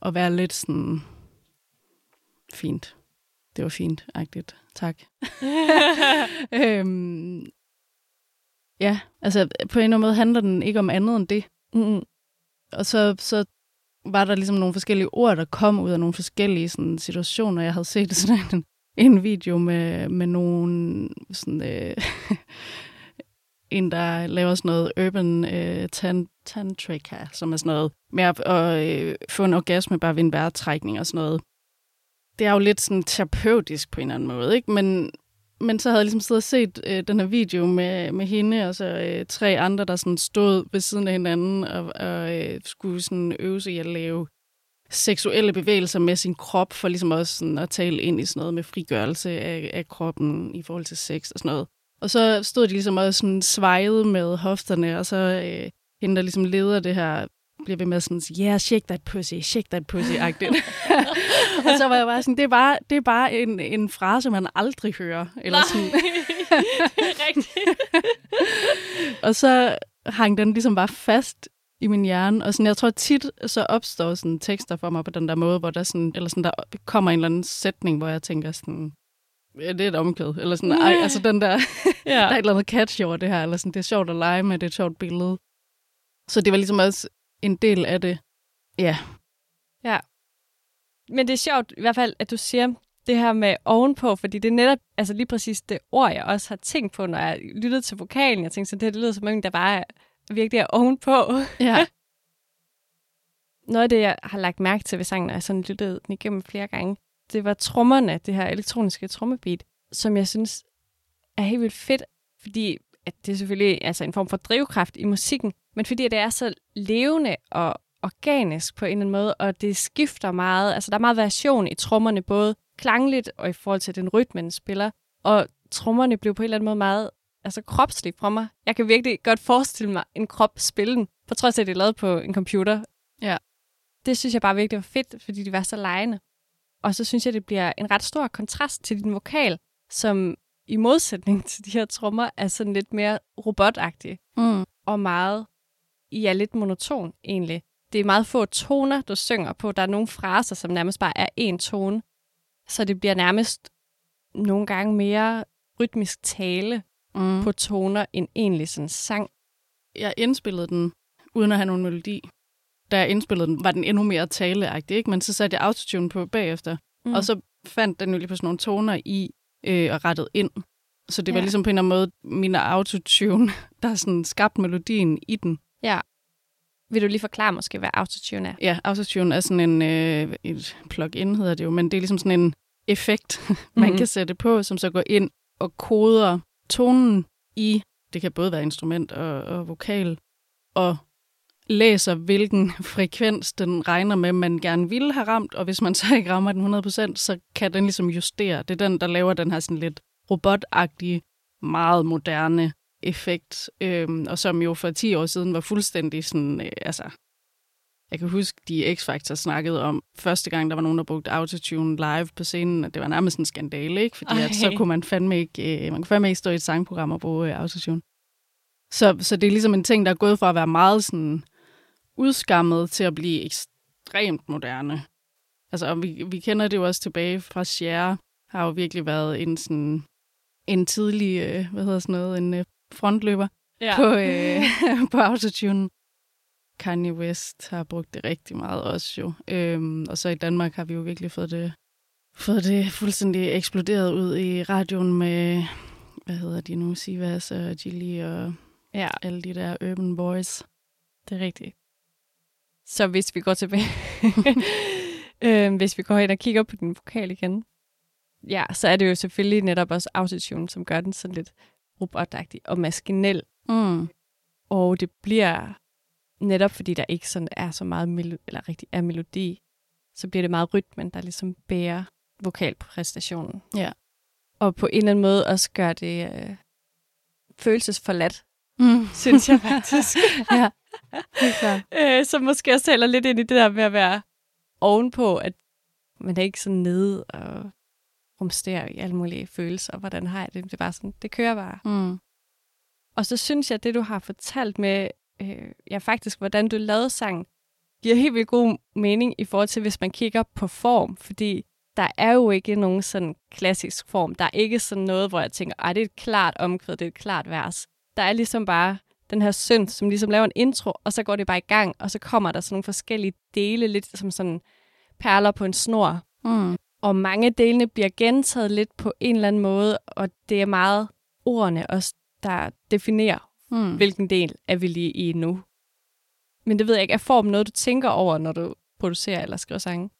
og være lidt sådan fint. Det var fint-agtigt. Tak. øhm, ja, altså på en eller anden måde handler den ikke om andet end det. Mm. Og så, så var der ligesom nogle forskellige ord, der kom ud af nogle forskellige sådan, situationer. Jeg havde set sådan en, en video med, med nogle sådan, øh, en, der laver sådan noget urban øh, tan, tantrika, som er sådan noget med at, at øh, få en orgasme bare ved en vejrtrækning og sådan noget. Det er jo lidt sådan terapeutisk på en eller anden måde, ikke? Men, men så havde jeg ligesom siddet og set øh, den her video med, med hende og så øh, tre andre, der sådan stod ved siden af hinanden og, og øh, skulle sådan øve sig i at lave seksuelle bevægelser med sin krop, for ligesom også sådan at tale ind i sådan noget med frigørelse af, af kroppen i forhold til sex og sådan noget. Og så stod de ligesom også sådan svejede med hofterne, og så øh, hende, der ligesom leder det her, bliver ved med sådan yeah, shake that pussy, shake that pussy-agtigt. og så var jeg bare sådan, det er bare, det er bare en, en frase, man aldrig hører. Eller sådan. det er rigtigt. og så hang den ligesom bare fast i min hjerne, og sådan, jeg tror tit, så opstår sådan tekster for mig på den der måde, hvor der, sådan, eller sådan, der kommer en eller anden sætning, hvor jeg tænker sådan, ja, det er et omkvæd. Eller sådan, ej, altså den der, ja. der er et eller andet catch over det her, eller sådan, det er sjovt at lege med, det er et sjovt billede. Så det var ligesom også en del af det. Ja. Ja. Men det er sjovt i hvert fald, at du siger det her med ovenpå, fordi det er netop altså lige præcis det ord, jeg også har tænkt på, når jeg lyttede til vokalen. Jeg tænkte, så det, det lyder som om, der bare virkelig er ovenpå. Ja. Noget af det, jeg har lagt mærke til ved sangen, når jeg sådan lyttede den igennem flere gange, det var trommerne, det her elektroniske trommebeat, som jeg synes er helt vildt fedt, fordi at det er selvfølgelig altså en form for drivkraft i musikken, men fordi det er så levende og organisk på en eller anden måde, og det skifter meget. Altså, der er meget variation i trommerne, både klangligt og i forhold til den rytme, den spiller. Og trommerne blev på en eller anden måde meget altså, kropslige fra mig. Jeg kan virkelig godt forestille mig en krop spille den, på trods af, at det er lavet på en computer. Ja. Det synes jeg bare virkelig var fedt, fordi de var så lejende. Og så synes jeg, det bliver en ret stor kontrast til din vokal, som i modsætning til de her trommer er sådan lidt mere robotagtig. Mm. Og meget, I er lidt monoton egentlig. Det er meget få toner, du synger på. Der er nogle fraser, som nærmest bare er én tone. Så det bliver nærmest nogle gange mere rytmisk tale mm. på toner end egentlig sådan sang. Jeg indspillede den uden at have nogen melodi da jeg indspillede den, var den endnu mere taleagtig, ikke? men så satte jeg autotune på bagefter, mm. og så fandt den jo lige på sådan nogle toner i øh, og rettet ind. Så det var ja. ligesom på en eller anden måde min autotune, der sådan skabt melodien i den. Ja. Vil du lige forklare måske, hvad autotune er? Ja, autotune er sådan en, øh, et plug-in hedder det jo, men det er ligesom sådan en effekt, man mm-hmm. kan sætte på, som så går ind og koder tonen i, det kan både være instrument og, og vokal, og læser, hvilken frekvens den regner med, man gerne ville have ramt, og hvis man så ikke rammer den 100%, så kan den ligesom justere. Det er den, der laver den her sådan lidt robotagtige, meget moderne effekt, øhm, og som jo for 10 år siden var fuldstændig sådan, øh, altså, jeg kan huske, de X-Factor snakkede om, første gang, der var nogen, der brugte autotune live på scenen, at det var nærmest en skandale, ikke? Fordi at, så kunne man fandme ikke, øh, man kunne fandme ikke stå i et sangprogram og bruge øh, autotune. Så, så det er ligesom en ting, der er gået fra at være meget sådan udskammet til at blive ekstremt moderne. Altså, og vi, vi kender det jo også tilbage fra Cher, har jo virkelig været en sådan en tidlig, øh, hvad hedder sådan noget, en øh, frontløber ja. på, øh, på autotune. Kanye West har brugt det rigtig meget også jo. Øhm, og så i Danmark har vi jo virkelig fået det, fået det fuldstændig eksploderet ud i radioen med, hvad hedder de nu, Sivas og Gilly og ja. alle de der urban boys. Det er rigtigt. Så hvis vi går tilbage, øh, hvis vi går ind og kigger på den vokal igen, ja, så er det jo selvfølgelig netop også autotune, som gør den sådan lidt robotagtig og maskinel. Mm. Og det bliver netop fordi der ikke sådan er så meget melo- eller rigtig er melodi, så bliver det meget rytmen, der ligesom bærer vokalpræstationen. Ja. Og på en eller anden måde også gør det øh, følelsesforladt, Mm. synes jeg faktisk. ja, helt klart. øh, som måske også taler lidt ind i det der med at være ovenpå, at man er ikke sådan nede og rumsterer i alle mulige følelser, og hvordan har jeg det? Det er bare sådan, det kører bare. Mm. Og så synes jeg, at det du har fortalt med, øh, ja faktisk, hvordan du lavede sangen, giver helt vildt god mening i forhold til, hvis man kigger på form, fordi der er jo ikke nogen sådan klassisk form. Der er ikke sådan noget, hvor jeg tænker, ej, det er et klart omkvæd, det er et klart vers. Der er ligesom bare den her synd, som ligesom laver en intro, og så går det bare i gang, og så kommer der sådan nogle forskellige dele, lidt som sådan perler på en snor. Mm. Og mange delene bliver gentaget lidt på en eller anden måde, og det er meget ordene også, der definerer, Mm. hvilken del er vi lige i nu. Men det ved jeg ikke, er form noget, du tænker over, når du producerer eller skriver sange?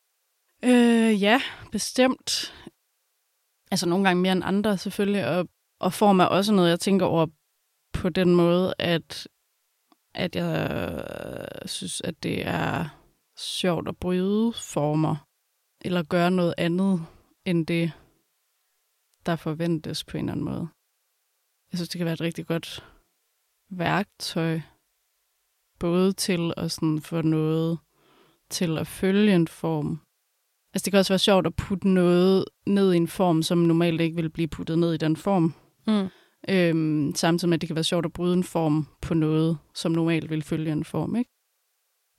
Øh, ja, bestemt. Altså nogle gange mere end andre selvfølgelig, og, og form er også noget, jeg tænker over på den måde, at, at jeg synes, at det er sjovt at bryde former, eller gøre noget andet end det, der forventes på en eller anden måde. Jeg synes, det kan være et rigtig godt værktøj, både til at sådan få noget til at følge en form, Altså det kan også være sjovt at putte noget ned i en form, som normalt ikke vil blive puttet ned i den form. Mm. Øhm, samtidig med, at det kan være sjovt at bryde en form på noget, som normalt vil følge en form. Ikke?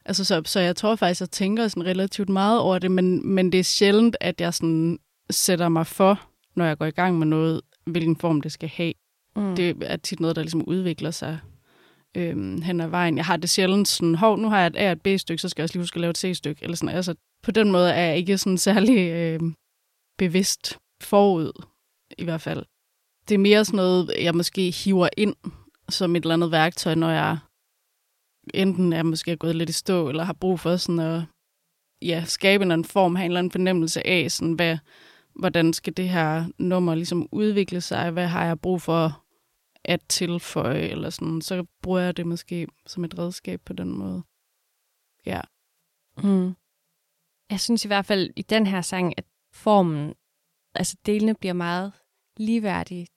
Altså, så, så jeg tror faktisk, at jeg tænker sådan relativt meget over det, men, men det er sjældent, at jeg sådan sætter mig for, når jeg går i gang med noget, hvilken form det skal have. Mm. Det er tit noget, der ligesom udvikler sig øhm, hen ad vejen. Jeg har det sjældent sådan, hov, nu har jeg et A og et B-stykke, så skal jeg også lige huske at lave et C-stykke. Eller sådan. Altså, på den måde er jeg ikke sådan særlig øh, bevidst forud, i hvert fald. Det er mere sådan noget, jeg måske hiver ind som et eller andet værktøj, når jeg enten er måske gået lidt i stå, eller har brug for sådan at ja, skabe en anden form, have en eller anden fornemmelse af, sådan, hvad, hvordan skal det her nummer ligesom udvikle sig, hvad har jeg brug for at tilføje, eller sådan, så bruger jeg det måske som et redskab på den måde. Ja. Mm. Jeg synes i hvert fald i den her sang, at formen, altså delene bliver meget ligeværdige.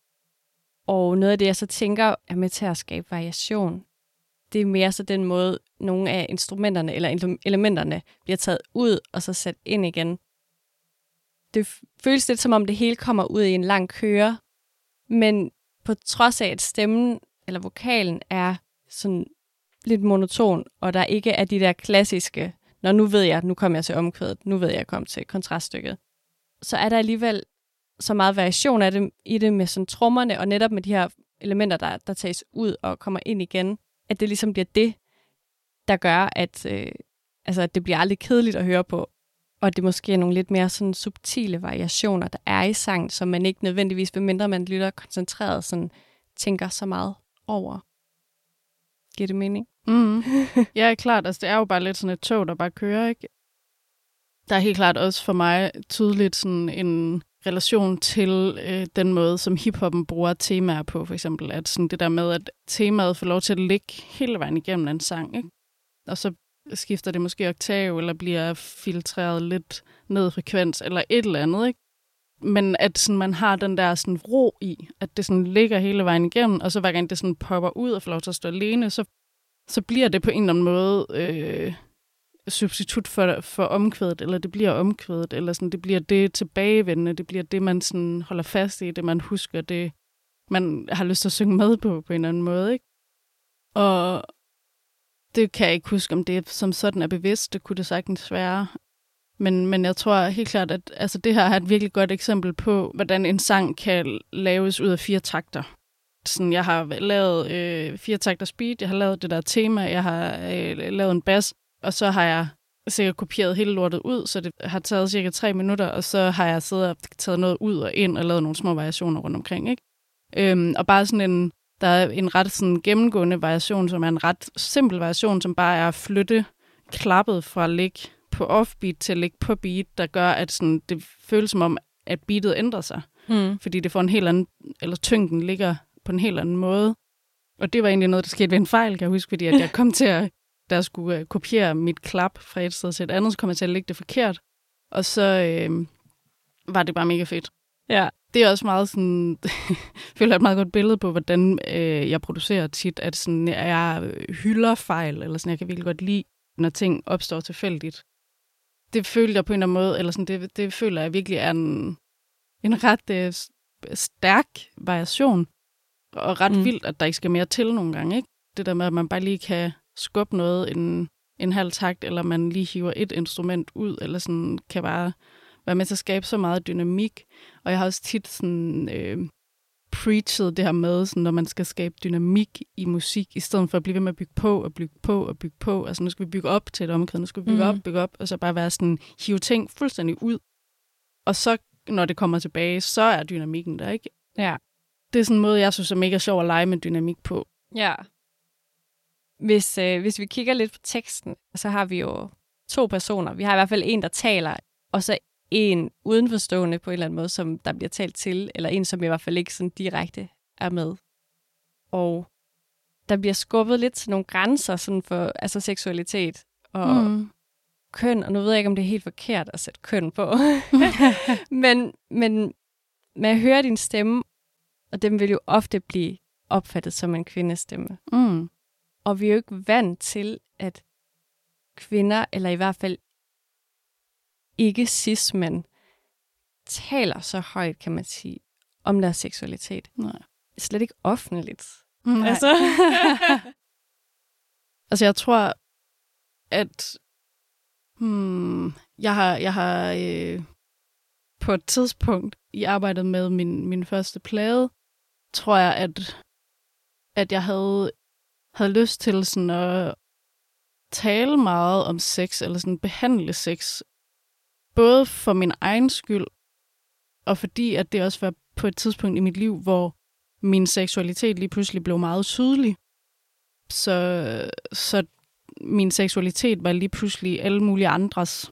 Og noget af det, jeg så tænker, er med til at skabe variation. Det er mere så den måde, nogle af instrumenterne eller elementerne bliver taget ud og så sat ind igen. Det føles lidt som om det hele kommer ud i en lang køre, men på trods af, at stemmen eller vokalen er sådan lidt monoton, og der ikke er de der klassiske, når nu ved jeg, nu kommer jeg til omkvædet, nu ved jeg, jeg kommer til kontraststykket, så er der alligevel så meget variation af det, i det med sådan trommerne, og netop med de her elementer, der, der tages ud og kommer ind igen, at det ligesom bliver det, der gør, at, øh, altså, at det bliver aldrig kedeligt at høre på, og det måske er nogle lidt mere sådan subtile variationer, der er i sang, som man ikke nødvendigvis, medmindre man lytter koncentreret, sådan tænker så meget over. Giver det mening? Mm. ja, klart. Altså, det er jo bare lidt sådan et tog, der bare kører, ikke? Der er helt klart også for mig tydeligt sådan en relation til øh, den måde, som hiphoppen bruger temaer på, for eksempel. At sådan det der med, at temaet får lov til at ligge hele vejen igennem en sang, ikke? Og så skifter det måske oktav, eller bliver filtreret lidt ned i frekvens, eller et eller andet, ikke? Men at sådan, man har den der sådan, ro i, at det sådan ligger hele vejen igennem, og så hver gang det sådan popper ud og får lov til at stå alene, så, så bliver det på en eller anden måde øh, substitut for, for omkvædet, eller det bliver omkvædet, eller sådan, det bliver det tilbagevendende, det bliver det, man sådan holder fast i, det man husker, det man har lyst til at synge med på, på en eller anden måde, ikke? Og det kan jeg ikke huske, om det som sådan er bevidst, det kunne det sagtens være. Men, men jeg tror helt klart, at altså, det her er et virkelig godt eksempel på, hvordan en sang kan laves ud af fire takter. Sådan, jeg har lavet øh, fire takter speed, jeg har lavet det der tema, jeg har øh, lavet en bass, og så har jeg sikkert kopieret hele lortet ud, så det har taget cirka tre minutter, og så har jeg siddet og taget noget ud og ind og lavet nogle små variationer rundt omkring. Ikke? Øhm, og bare sådan en, Der er en ret sådan gennemgående variation, som er en ret simpel variation, som bare er at flytte klappet fra at ligge på offbeat til at ligge på beat, der gør, at sådan, det føles som om, at beatet ændrer sig. Mm. Fordi det får en helt anden, eller tyngden ligger på en helt anden måde. Og det var egentlig noget, der skete ved en fejl, kan jeg huske, fordi at jeg kom til at, der skulle uh, kopiere mit klap fra et sted til et andet, så kom jeg til at lægge det forkert. Og så øh, var det bare mega fedt. Ja. Det er også meget sådan, jeg føler et meget godt billede på, hvordan øh, jeg producerer tit, at sådan, jeg hylder fejl, eller sådan, jeg kan virkelig godt lide, når ting opstår tilfældigt. Det føler jeg på en eller anden måde, eller sådan, det, det føler jeg virkelig er en, en ret øh, stærk variation, og ret mm. vildt, at der ikke skal mere til nogle gange. Ikke? Det der med, at man bare lige kan skubbe noget en, en halv takt, eller man lige hiver et instrument ud, eller sådan kan bare være med til at skabe så meget dynamik. Og jeg har også tit sådan, øh, preachet det her med, sådan, når man skal skabe dynamik i musik, i stedet for at blive ved med at bygge på og bygge på og bygge på. Altså nu skal vi bygge op til et omkring, nu skal vi bygge mm. op, bygge op, og så bare være sådan, hive ting fuldstændig ud. Og så, når det kommer tilbage, så er dynamikken der, ikke? Ja. Det er sådan en måde, jeg synes er mega sjov at lege med dynamik på. Ja. Hvis, øh, hvis vi kigger lidt på teksten, så har vi jo to personer. Vi har i hvert fald en, der taler, og så en udenforstående på en eller anden måde, som der bliver talt til, eller en, som i hvert fald ikke sådan direkte er med. Og der bliver skubbet lidt til nogle grænser sådan for altså seksualitet og mm. køn, og nu ved jeg ikke, om det er helt forkert at sætte køn på. men, men, jeg hører din stemme, og den vil jo ofte blive opfattet som en kvindestemme. Mm. Og vi er jo ikke vant til, at kvinder, eller i hvert fald ikke cis men taler så højt, kan man sige, om deres seksualitet. Nej. Slet ikke offentligt. Nej. Altså. Altså, jeg tror, at hmm, jeg har, jeg har øh, på et tidspunkt i arbejdet med min, min første plade, tror jeg, at, at jeg havde, havde lyst til sådan at tale meget om sex, eller sådan behandle sex, både for min egen skyld, og fordi at det også var på et tidspunkt i mit liv, hvor min seksualitet lige pludselig blev meget tydelig. Så, så min seksualitet var lige pludselig alle mulige andres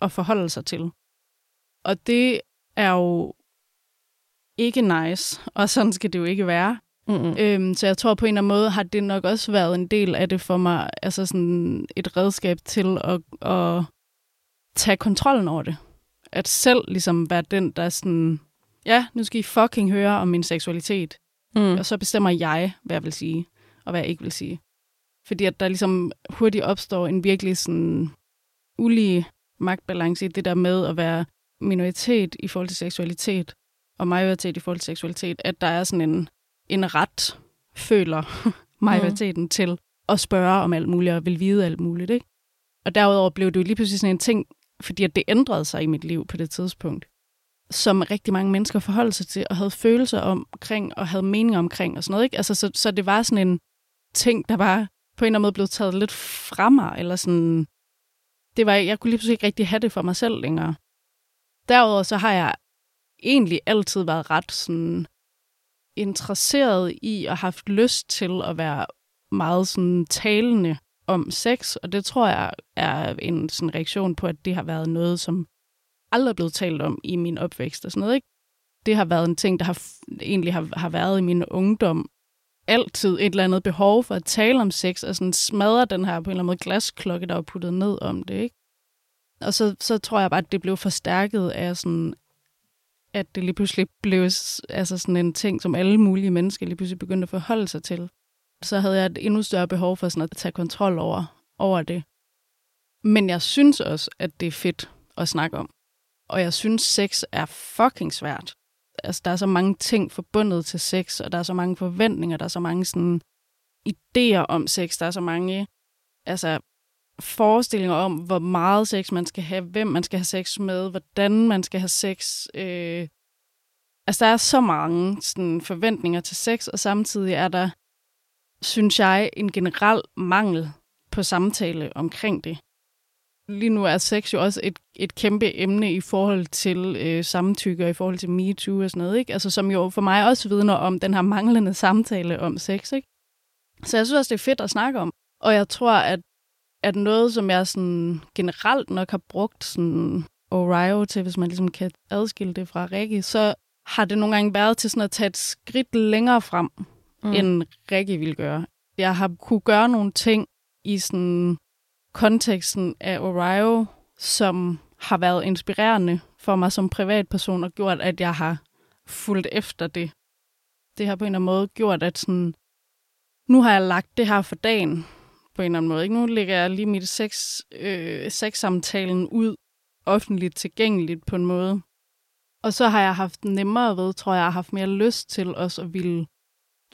at forholde sig til. Og det er jo ikke nice, og sådan skal det jo ikke være. Mm-mm. Øhm, så jeg tror på en eller anden måde har det nok også været en del af det for mig, altså sådan et redskab til at, at tage kontrollen over det. At selv ligesom være den, der er sådan, ja, nu skal I fucking høre om min seksualitet. Mm. Og så bestemmer jeg, hvad jeg vil sige, og hvad jeg ikke vil sige. Fordi at der ligesom hurtigt opstår en virkelig sådan ulige magtbalance i det der med at være minoritet i forhold til seksualitet, og majoritet i forhold til seksualitet, at der er sådan en, en ret, føler majoriteten mm. til at spørge om alt muligt, og vil vide alt muligt. Ikke? Og derudover blev det jo lige pludselig sådan en ting, fordi at det ændrede sig i mit liv på det tidspunkt, som rigtig mange mennesker forholdt sig til, og havde følelser omkring, og havde meninger omkring, og sådan noget. Ikke? Altså, så, så det var sådan en ting, der bare på en eller anden måde blev taget lidt fra mig, eller sådan, det var, jeg kunne lige pludselig ikke rigtig have det for mig selv længere. Derudover så har jeg egentlig altid været ret sådan interesseret i og haft lyst til at være meget sådan talende om sex, og det tror jeg er en sådan reaktion på, at det har været noget, som aldrig er blevet talt om i min opvækst og sådan noget, ikke? Det har været en ting, der har egentlig har, har været i min ungdom, altid et eller andet behov for at tale om sex, og sådan smadre den her på en eller anden måde glasklokke, der var puttet ned om det, ikke? Og så, så tror jeg bare, at det blev forstærket af sådan, at det lige pludselig blev altså sådan en ting, som alle mulige mennesker lige pludselig begyndte at forholde sig til. Så havde jeg et endnu større behov for sådan at tage kontrol over, over det. Men jeg synes også, at det er fedt at snakke om. Og jeg synes, sex er fucking svært. Altså, der er så mange ting forbundet til sex, og der er så mange forventninger, der er så mange sådan idéer om sex, der er så mange altså, forestillinger om, hvor meget sex man skal have, hvem man skal have sex med, hvordan man skal have sex. Øh. Altså, der er så mange sådan, forventninger til sex, og samtidig er der, synes jeg, en generel mangel på samtale omkring det. lige nu er sex jo også et, et kæmpe emne i forhold til øh, samtykke og i forhold til MeToo og sådan noget, ikke? Altså, som jo for mig også vidner om den her manglende samtale om sex, ikke? Så jeg synes også, det er fedt at snakke om. Og jeg tror, at, at noget, som jeg sådan generelt nok har brugt sådan Orio til, hvis man ligesom kan adskille det fra Rikke, så har det nogle gange været til sådan at tage et skridt længere frem, mm. end Rikke ville gøre. Jeg har kunne gøre nogle ting i sådan konteksten af Orio, som har været inspirerende for mig som privatperson og gjort, at jeg har fulgt efter det. Det har på en eller anden måde gjort, at sådan, nu har jeg lagt det her for dagen på en eller anden måde. Ikke? Nu lægger jeg lige mit sex, øh, sexsamtalen ud offentligt tilgængeligt på en måde. Og så har jeg haft nemmere ved, tror jeg, jeg har haft mere lyst til også at ville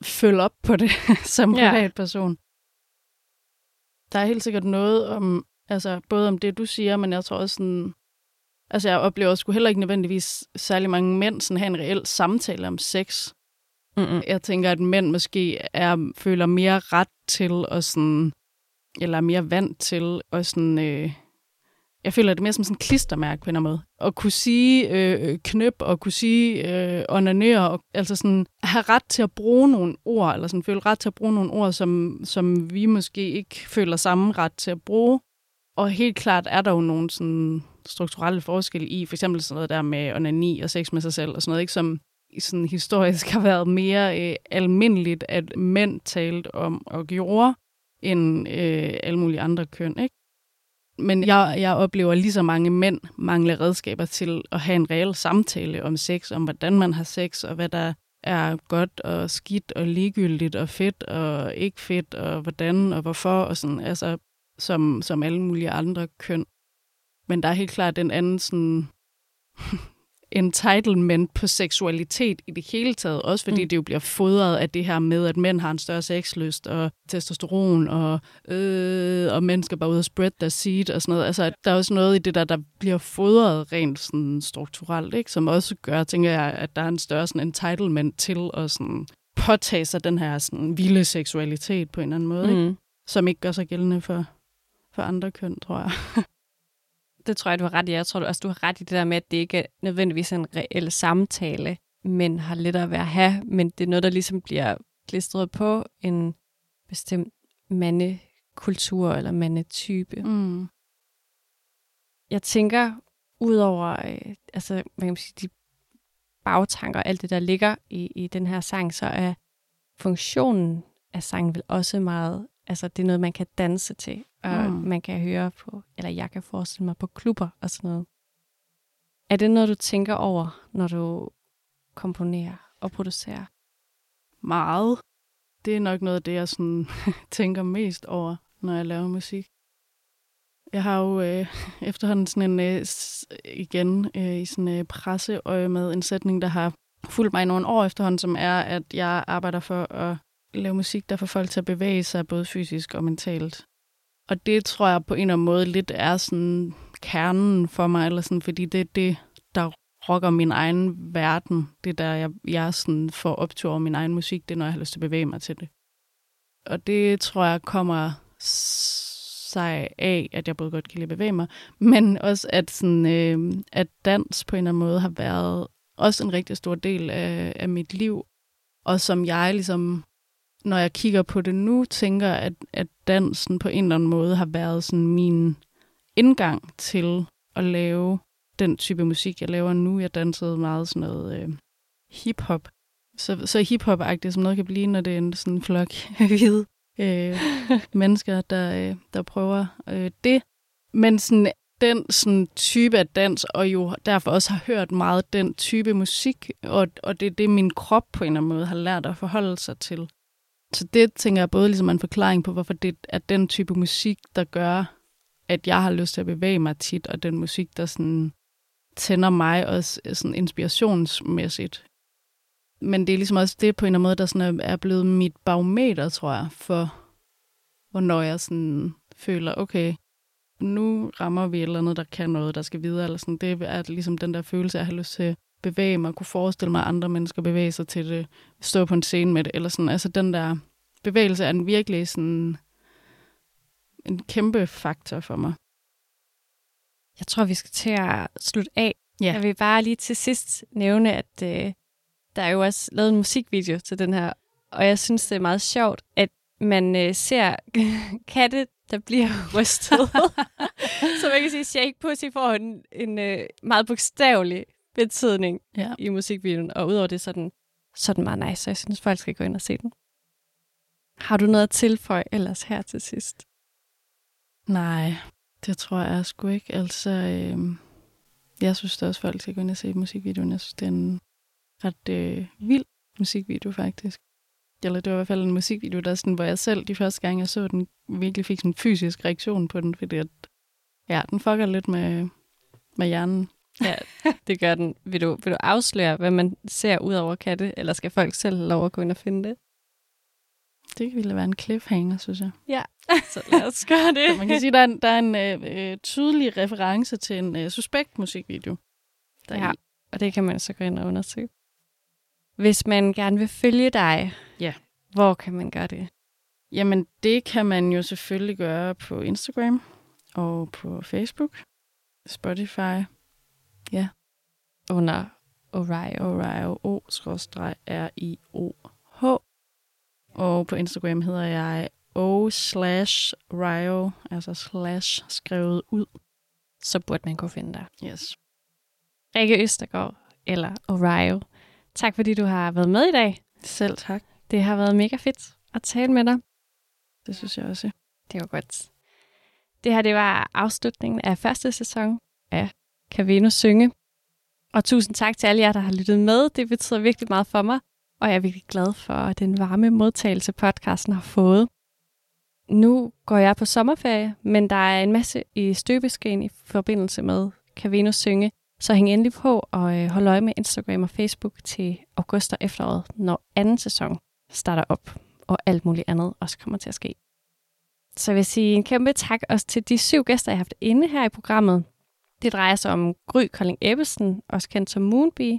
følge op på det som privatperson. Ja. Der er helt sikkert noget om, altså både om det, du siger, men jeg tror også sådan, altså jeg oplever sgu heller ikke nødvendigvis særlig mange mænd sådan have en reel samtale om sex. Mm-mm. Jeg tænker, at mænd måske er, føler mere ret til at sådan, eller er mere vant til at sådan, øh, jeg føler det mere som sådan en klistermærke på en eller anden måde. At kunne sige øh, øh, knøb og kunne sige øh, onanere, og altså sådan have ret til at bruge nogle ord, eller sådan føle ret til at bruge nogle ord, som, som vi måske ikke føler samme ret til at bruge. Og helt klart er der jo nogle sådan strukturelle forskelle i, for eksempel sådan noget der med onani og sex med sig selv og sådan noget, ikke, som sådan historisk har været mere øh, almindeligt, at mænd talte om og gjorde, end øh, alle mulige andre køn, ikke? Men jeg, jeg oplever lige så mange mænd mangle redskaber til at have en reel samtale om sex, om hvordan man har sex, og hvad der er godt og skidt og ligegyldigt og fedt og ikke fedt, og hvordan og hvorfor, og sådan, altså, som, som alle mulige andre køn. Men der er helt klart den anden sådan, entitlement på seksualitet i det hele taget, også fordi mm. det jo bliver fodret af det her med, at mænd har en større sexlyst og testosteron, og, øh, og skal bare ud og spread their seed og sådan noget. Altså, der er også noget i det der, der bliver fodret rent sådan strukturelt, ikke? som også gør, tænker jeg, at der er en større sådan entitlement til at sådan påtage sig den her sådan vilde seksualitet på en eller anden måde, mm. ikke? som ikke gør sig gældende for, for andre køn, tror jeg. det tror jeg, du har ret i. Jeg tror også, du har ret i det der med, at det ikke er nødvendigvis en reel samtale, men har lidt at være at have, men det er noget, der ligesom bliver klistret på en bestemt mandekultur eller mandetype. Mm. Jeg tænker, udover øh, altså, hvad kan man sige, de bagtanker og alt det, der ligger i, i den her sang, så er funktionen af sangen vel også meget, altså det er noget, man kan danse til og mm. man kan høre på, eller jeg kan forestille mig på klubber og sådan noget. Er det noget, du tænker over, når du komponerer og producerer? Meget. Det er nok noget af det, jeg sådan tænker mest over, når jeg laver musik. Jeg har jo øh, efterhånden sådan en, øh, igen øh, i sådan øh, presseøje med en sætning, der har fulgt mig i nogle år efterhånden, som er, at jeg arbejder for at lave musik, der får folk til at bevæge sig både fysisk og mentalt. Og det tror jeg på en eller anden måde lidt er sådan kernen for mig, eller sådan, fordi det er det, der rocker min egen verden. Det der, jeg, jeg sådan får optur over min egen musik, det er, når jeg har lyst til at bevæge mig til det. Og det tror jeg kommer sig af, at jeg både godt kan lide at bevæge mig, men også at, sådan, øh, at dans på en eller anden måde har været også en rigtig stor del af, af mit liv, og som jeg ligesom når jeg kigger på det nu, tænker, at, at dansen på en eller anden måde har været sådan min indgang til at lave den type musik, jeg laver nu. Jeg dansede meget sådan noget øh, hip-hop. Så, så hip-hop-agtigt, som noget kan blive, når det er en sådan flok hvide øh, mennesker, der, øh, der prøver øh, det. Men sådan, den sådan, type af dans, og jo derfor også har hørt meget den type musik, og, og det er det, min krop på en eller anden måde har lært at forholde sig til. Så det tænker jeg både ligesom en forklaring på, hvorfor det er den type musik, der gør, at jeg har lyst til at bevæge mig tit, og den musik, der sådan tænder mig også øh, sådan inspirationsmæssigt. Men det er ligesom også det på en eller anden måde, der sådan er blevet mit barometer, tror jeg, for hvornår jeg sådan føler, okay, nu rammer vi et eller andet, der kan noget, der skal videre, eller sådan. Det er ligesom den der følelse, jeg har lyst til bevæge mig, kunne forestille mig, at andre mennesker bevæge sig til det, stå på en scene med det, eller sådan. Altså den der bevægelse er en virkelig sådan en kæmpe faktor for mig. Jeg tror, vi skal til at slutte af. Ja. Jeg vil bare lige til sidst nævne, at øh, der er jo også lavet en musikvideo til den her, og jeg synes, det er meget sjovt, at man øh, ser katte, der bliver rystet. Så man kan sige, at Shake Pussy får en, en øh, meget bogstavelig betydning Ja. i musikvideoen, og udover det, så er den, så er den meget nice, så jeg synes, folk skal gå ind og se den. Har du noget at tilføje ellers her til sidst? Nej, det tror jeg sgu ikke. Altså, øhm, jeg synes da også, folk skal gå ind og se musikvideoen. Jeg synes, det er en ret øh, vild musikvideo, faktisk. Eller det var i hvert fald en musikvideo, der sådan, hvor jeg selv de første gange, jeg så den, virkelig fik sådan en fysisk reaktion på den, fordi at, ja, den fucker lidt med, med hjernen. Ja, det gør den. Vil du, vil du afsløre, hvad man ser ud over katte, eller skal folk selv have lov at gå ind og finde det? Det ville være en cliffhanger, synes jeg. Ja, så lad os gøre det. Så man kan sige, der er en, der er en øh, øh, tydelig reference til en øh, suspekt musikvideo. Der Ja, og det kan man så gå ind og undersøge. Hvis man gerne vil følge dig, Ja. hvor kan man gøre det? Jamen, det kan man jo selvfølgelig gøre på Instagram og på Facebook, Spotify, Under Orion. Orio, O-R-I-O-H. Og på Instagram hedder jeg O slash Rio, altså slash skrevet ud. Så burde man kunne finde dig. Yes. Rikke Østergaard eller Orion. Tak fordi du har været med i dag. Selv tak. Det har været mega fedt at tale med dig. Det synes jeg også. Det var godt. Det her det var afslutningen af første sæson af kan Venus synge. Og tusind tak til alle jer, der har lyttet med. Det betyder virkelig meget for mig. Og jeg er virkelig glad for den varme modtagelse, podcasten har fået. Nu går jeg på sommerferie, men der er en masse i støbeskeen i forbindelse med Kan Venus synge. Så hæng endelig på og øh, hold øje med Instagram og Facebook til august og efteråret, når anden sæson starter op, og alt muligt andet også kommer til at ske. Så jeg vil sige en kæmpe tak også til de syv gæster, jeg har haft inde her i programmet. Det drejer sig om Gry Kolding Ebbesen, også kendt som Moonbee,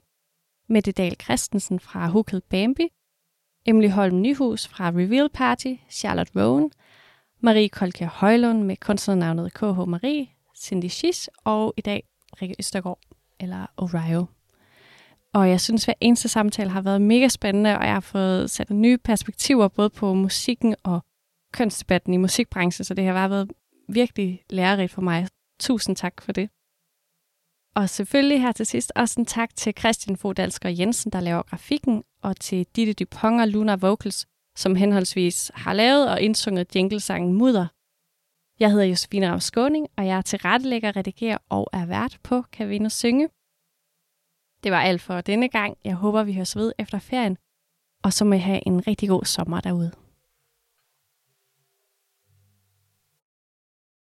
Mette Dahl Christensen fra Hukel Bambi, Emily Holm Nyhus fra Reveal Party, Charlotte Rowan, Marie Kolke Højlund med kunstnernavnet KH Marie, Cindy Schiss og i dag Rikke Østergaard eller Orio. Og jeg synes, at hver eneste samtale har været mega spændende, og jeg har fået sat nye perspektiver både på musikken og kønsdebatten i musikbranchen, så det har bare været virkelig lærerigt for mig. Tusind tak for det. Og selvfølgelig her til sidst også en tak til Christian Fodalsker Jensen, der laver grafikken, og til Ditte Dupont og Luna Vocals, som henholdsvis har lavet og indsunget jinglesangen Mudder. Jeg hedder Josefine Rav Skåning, og jeg er tilrettelægger, redigerer og er vært på Kan Venus Synge. Det var alt for denne gang. Jeg håber, vi høres ved efter ferien, og så må I have en rigtig god sommer derude.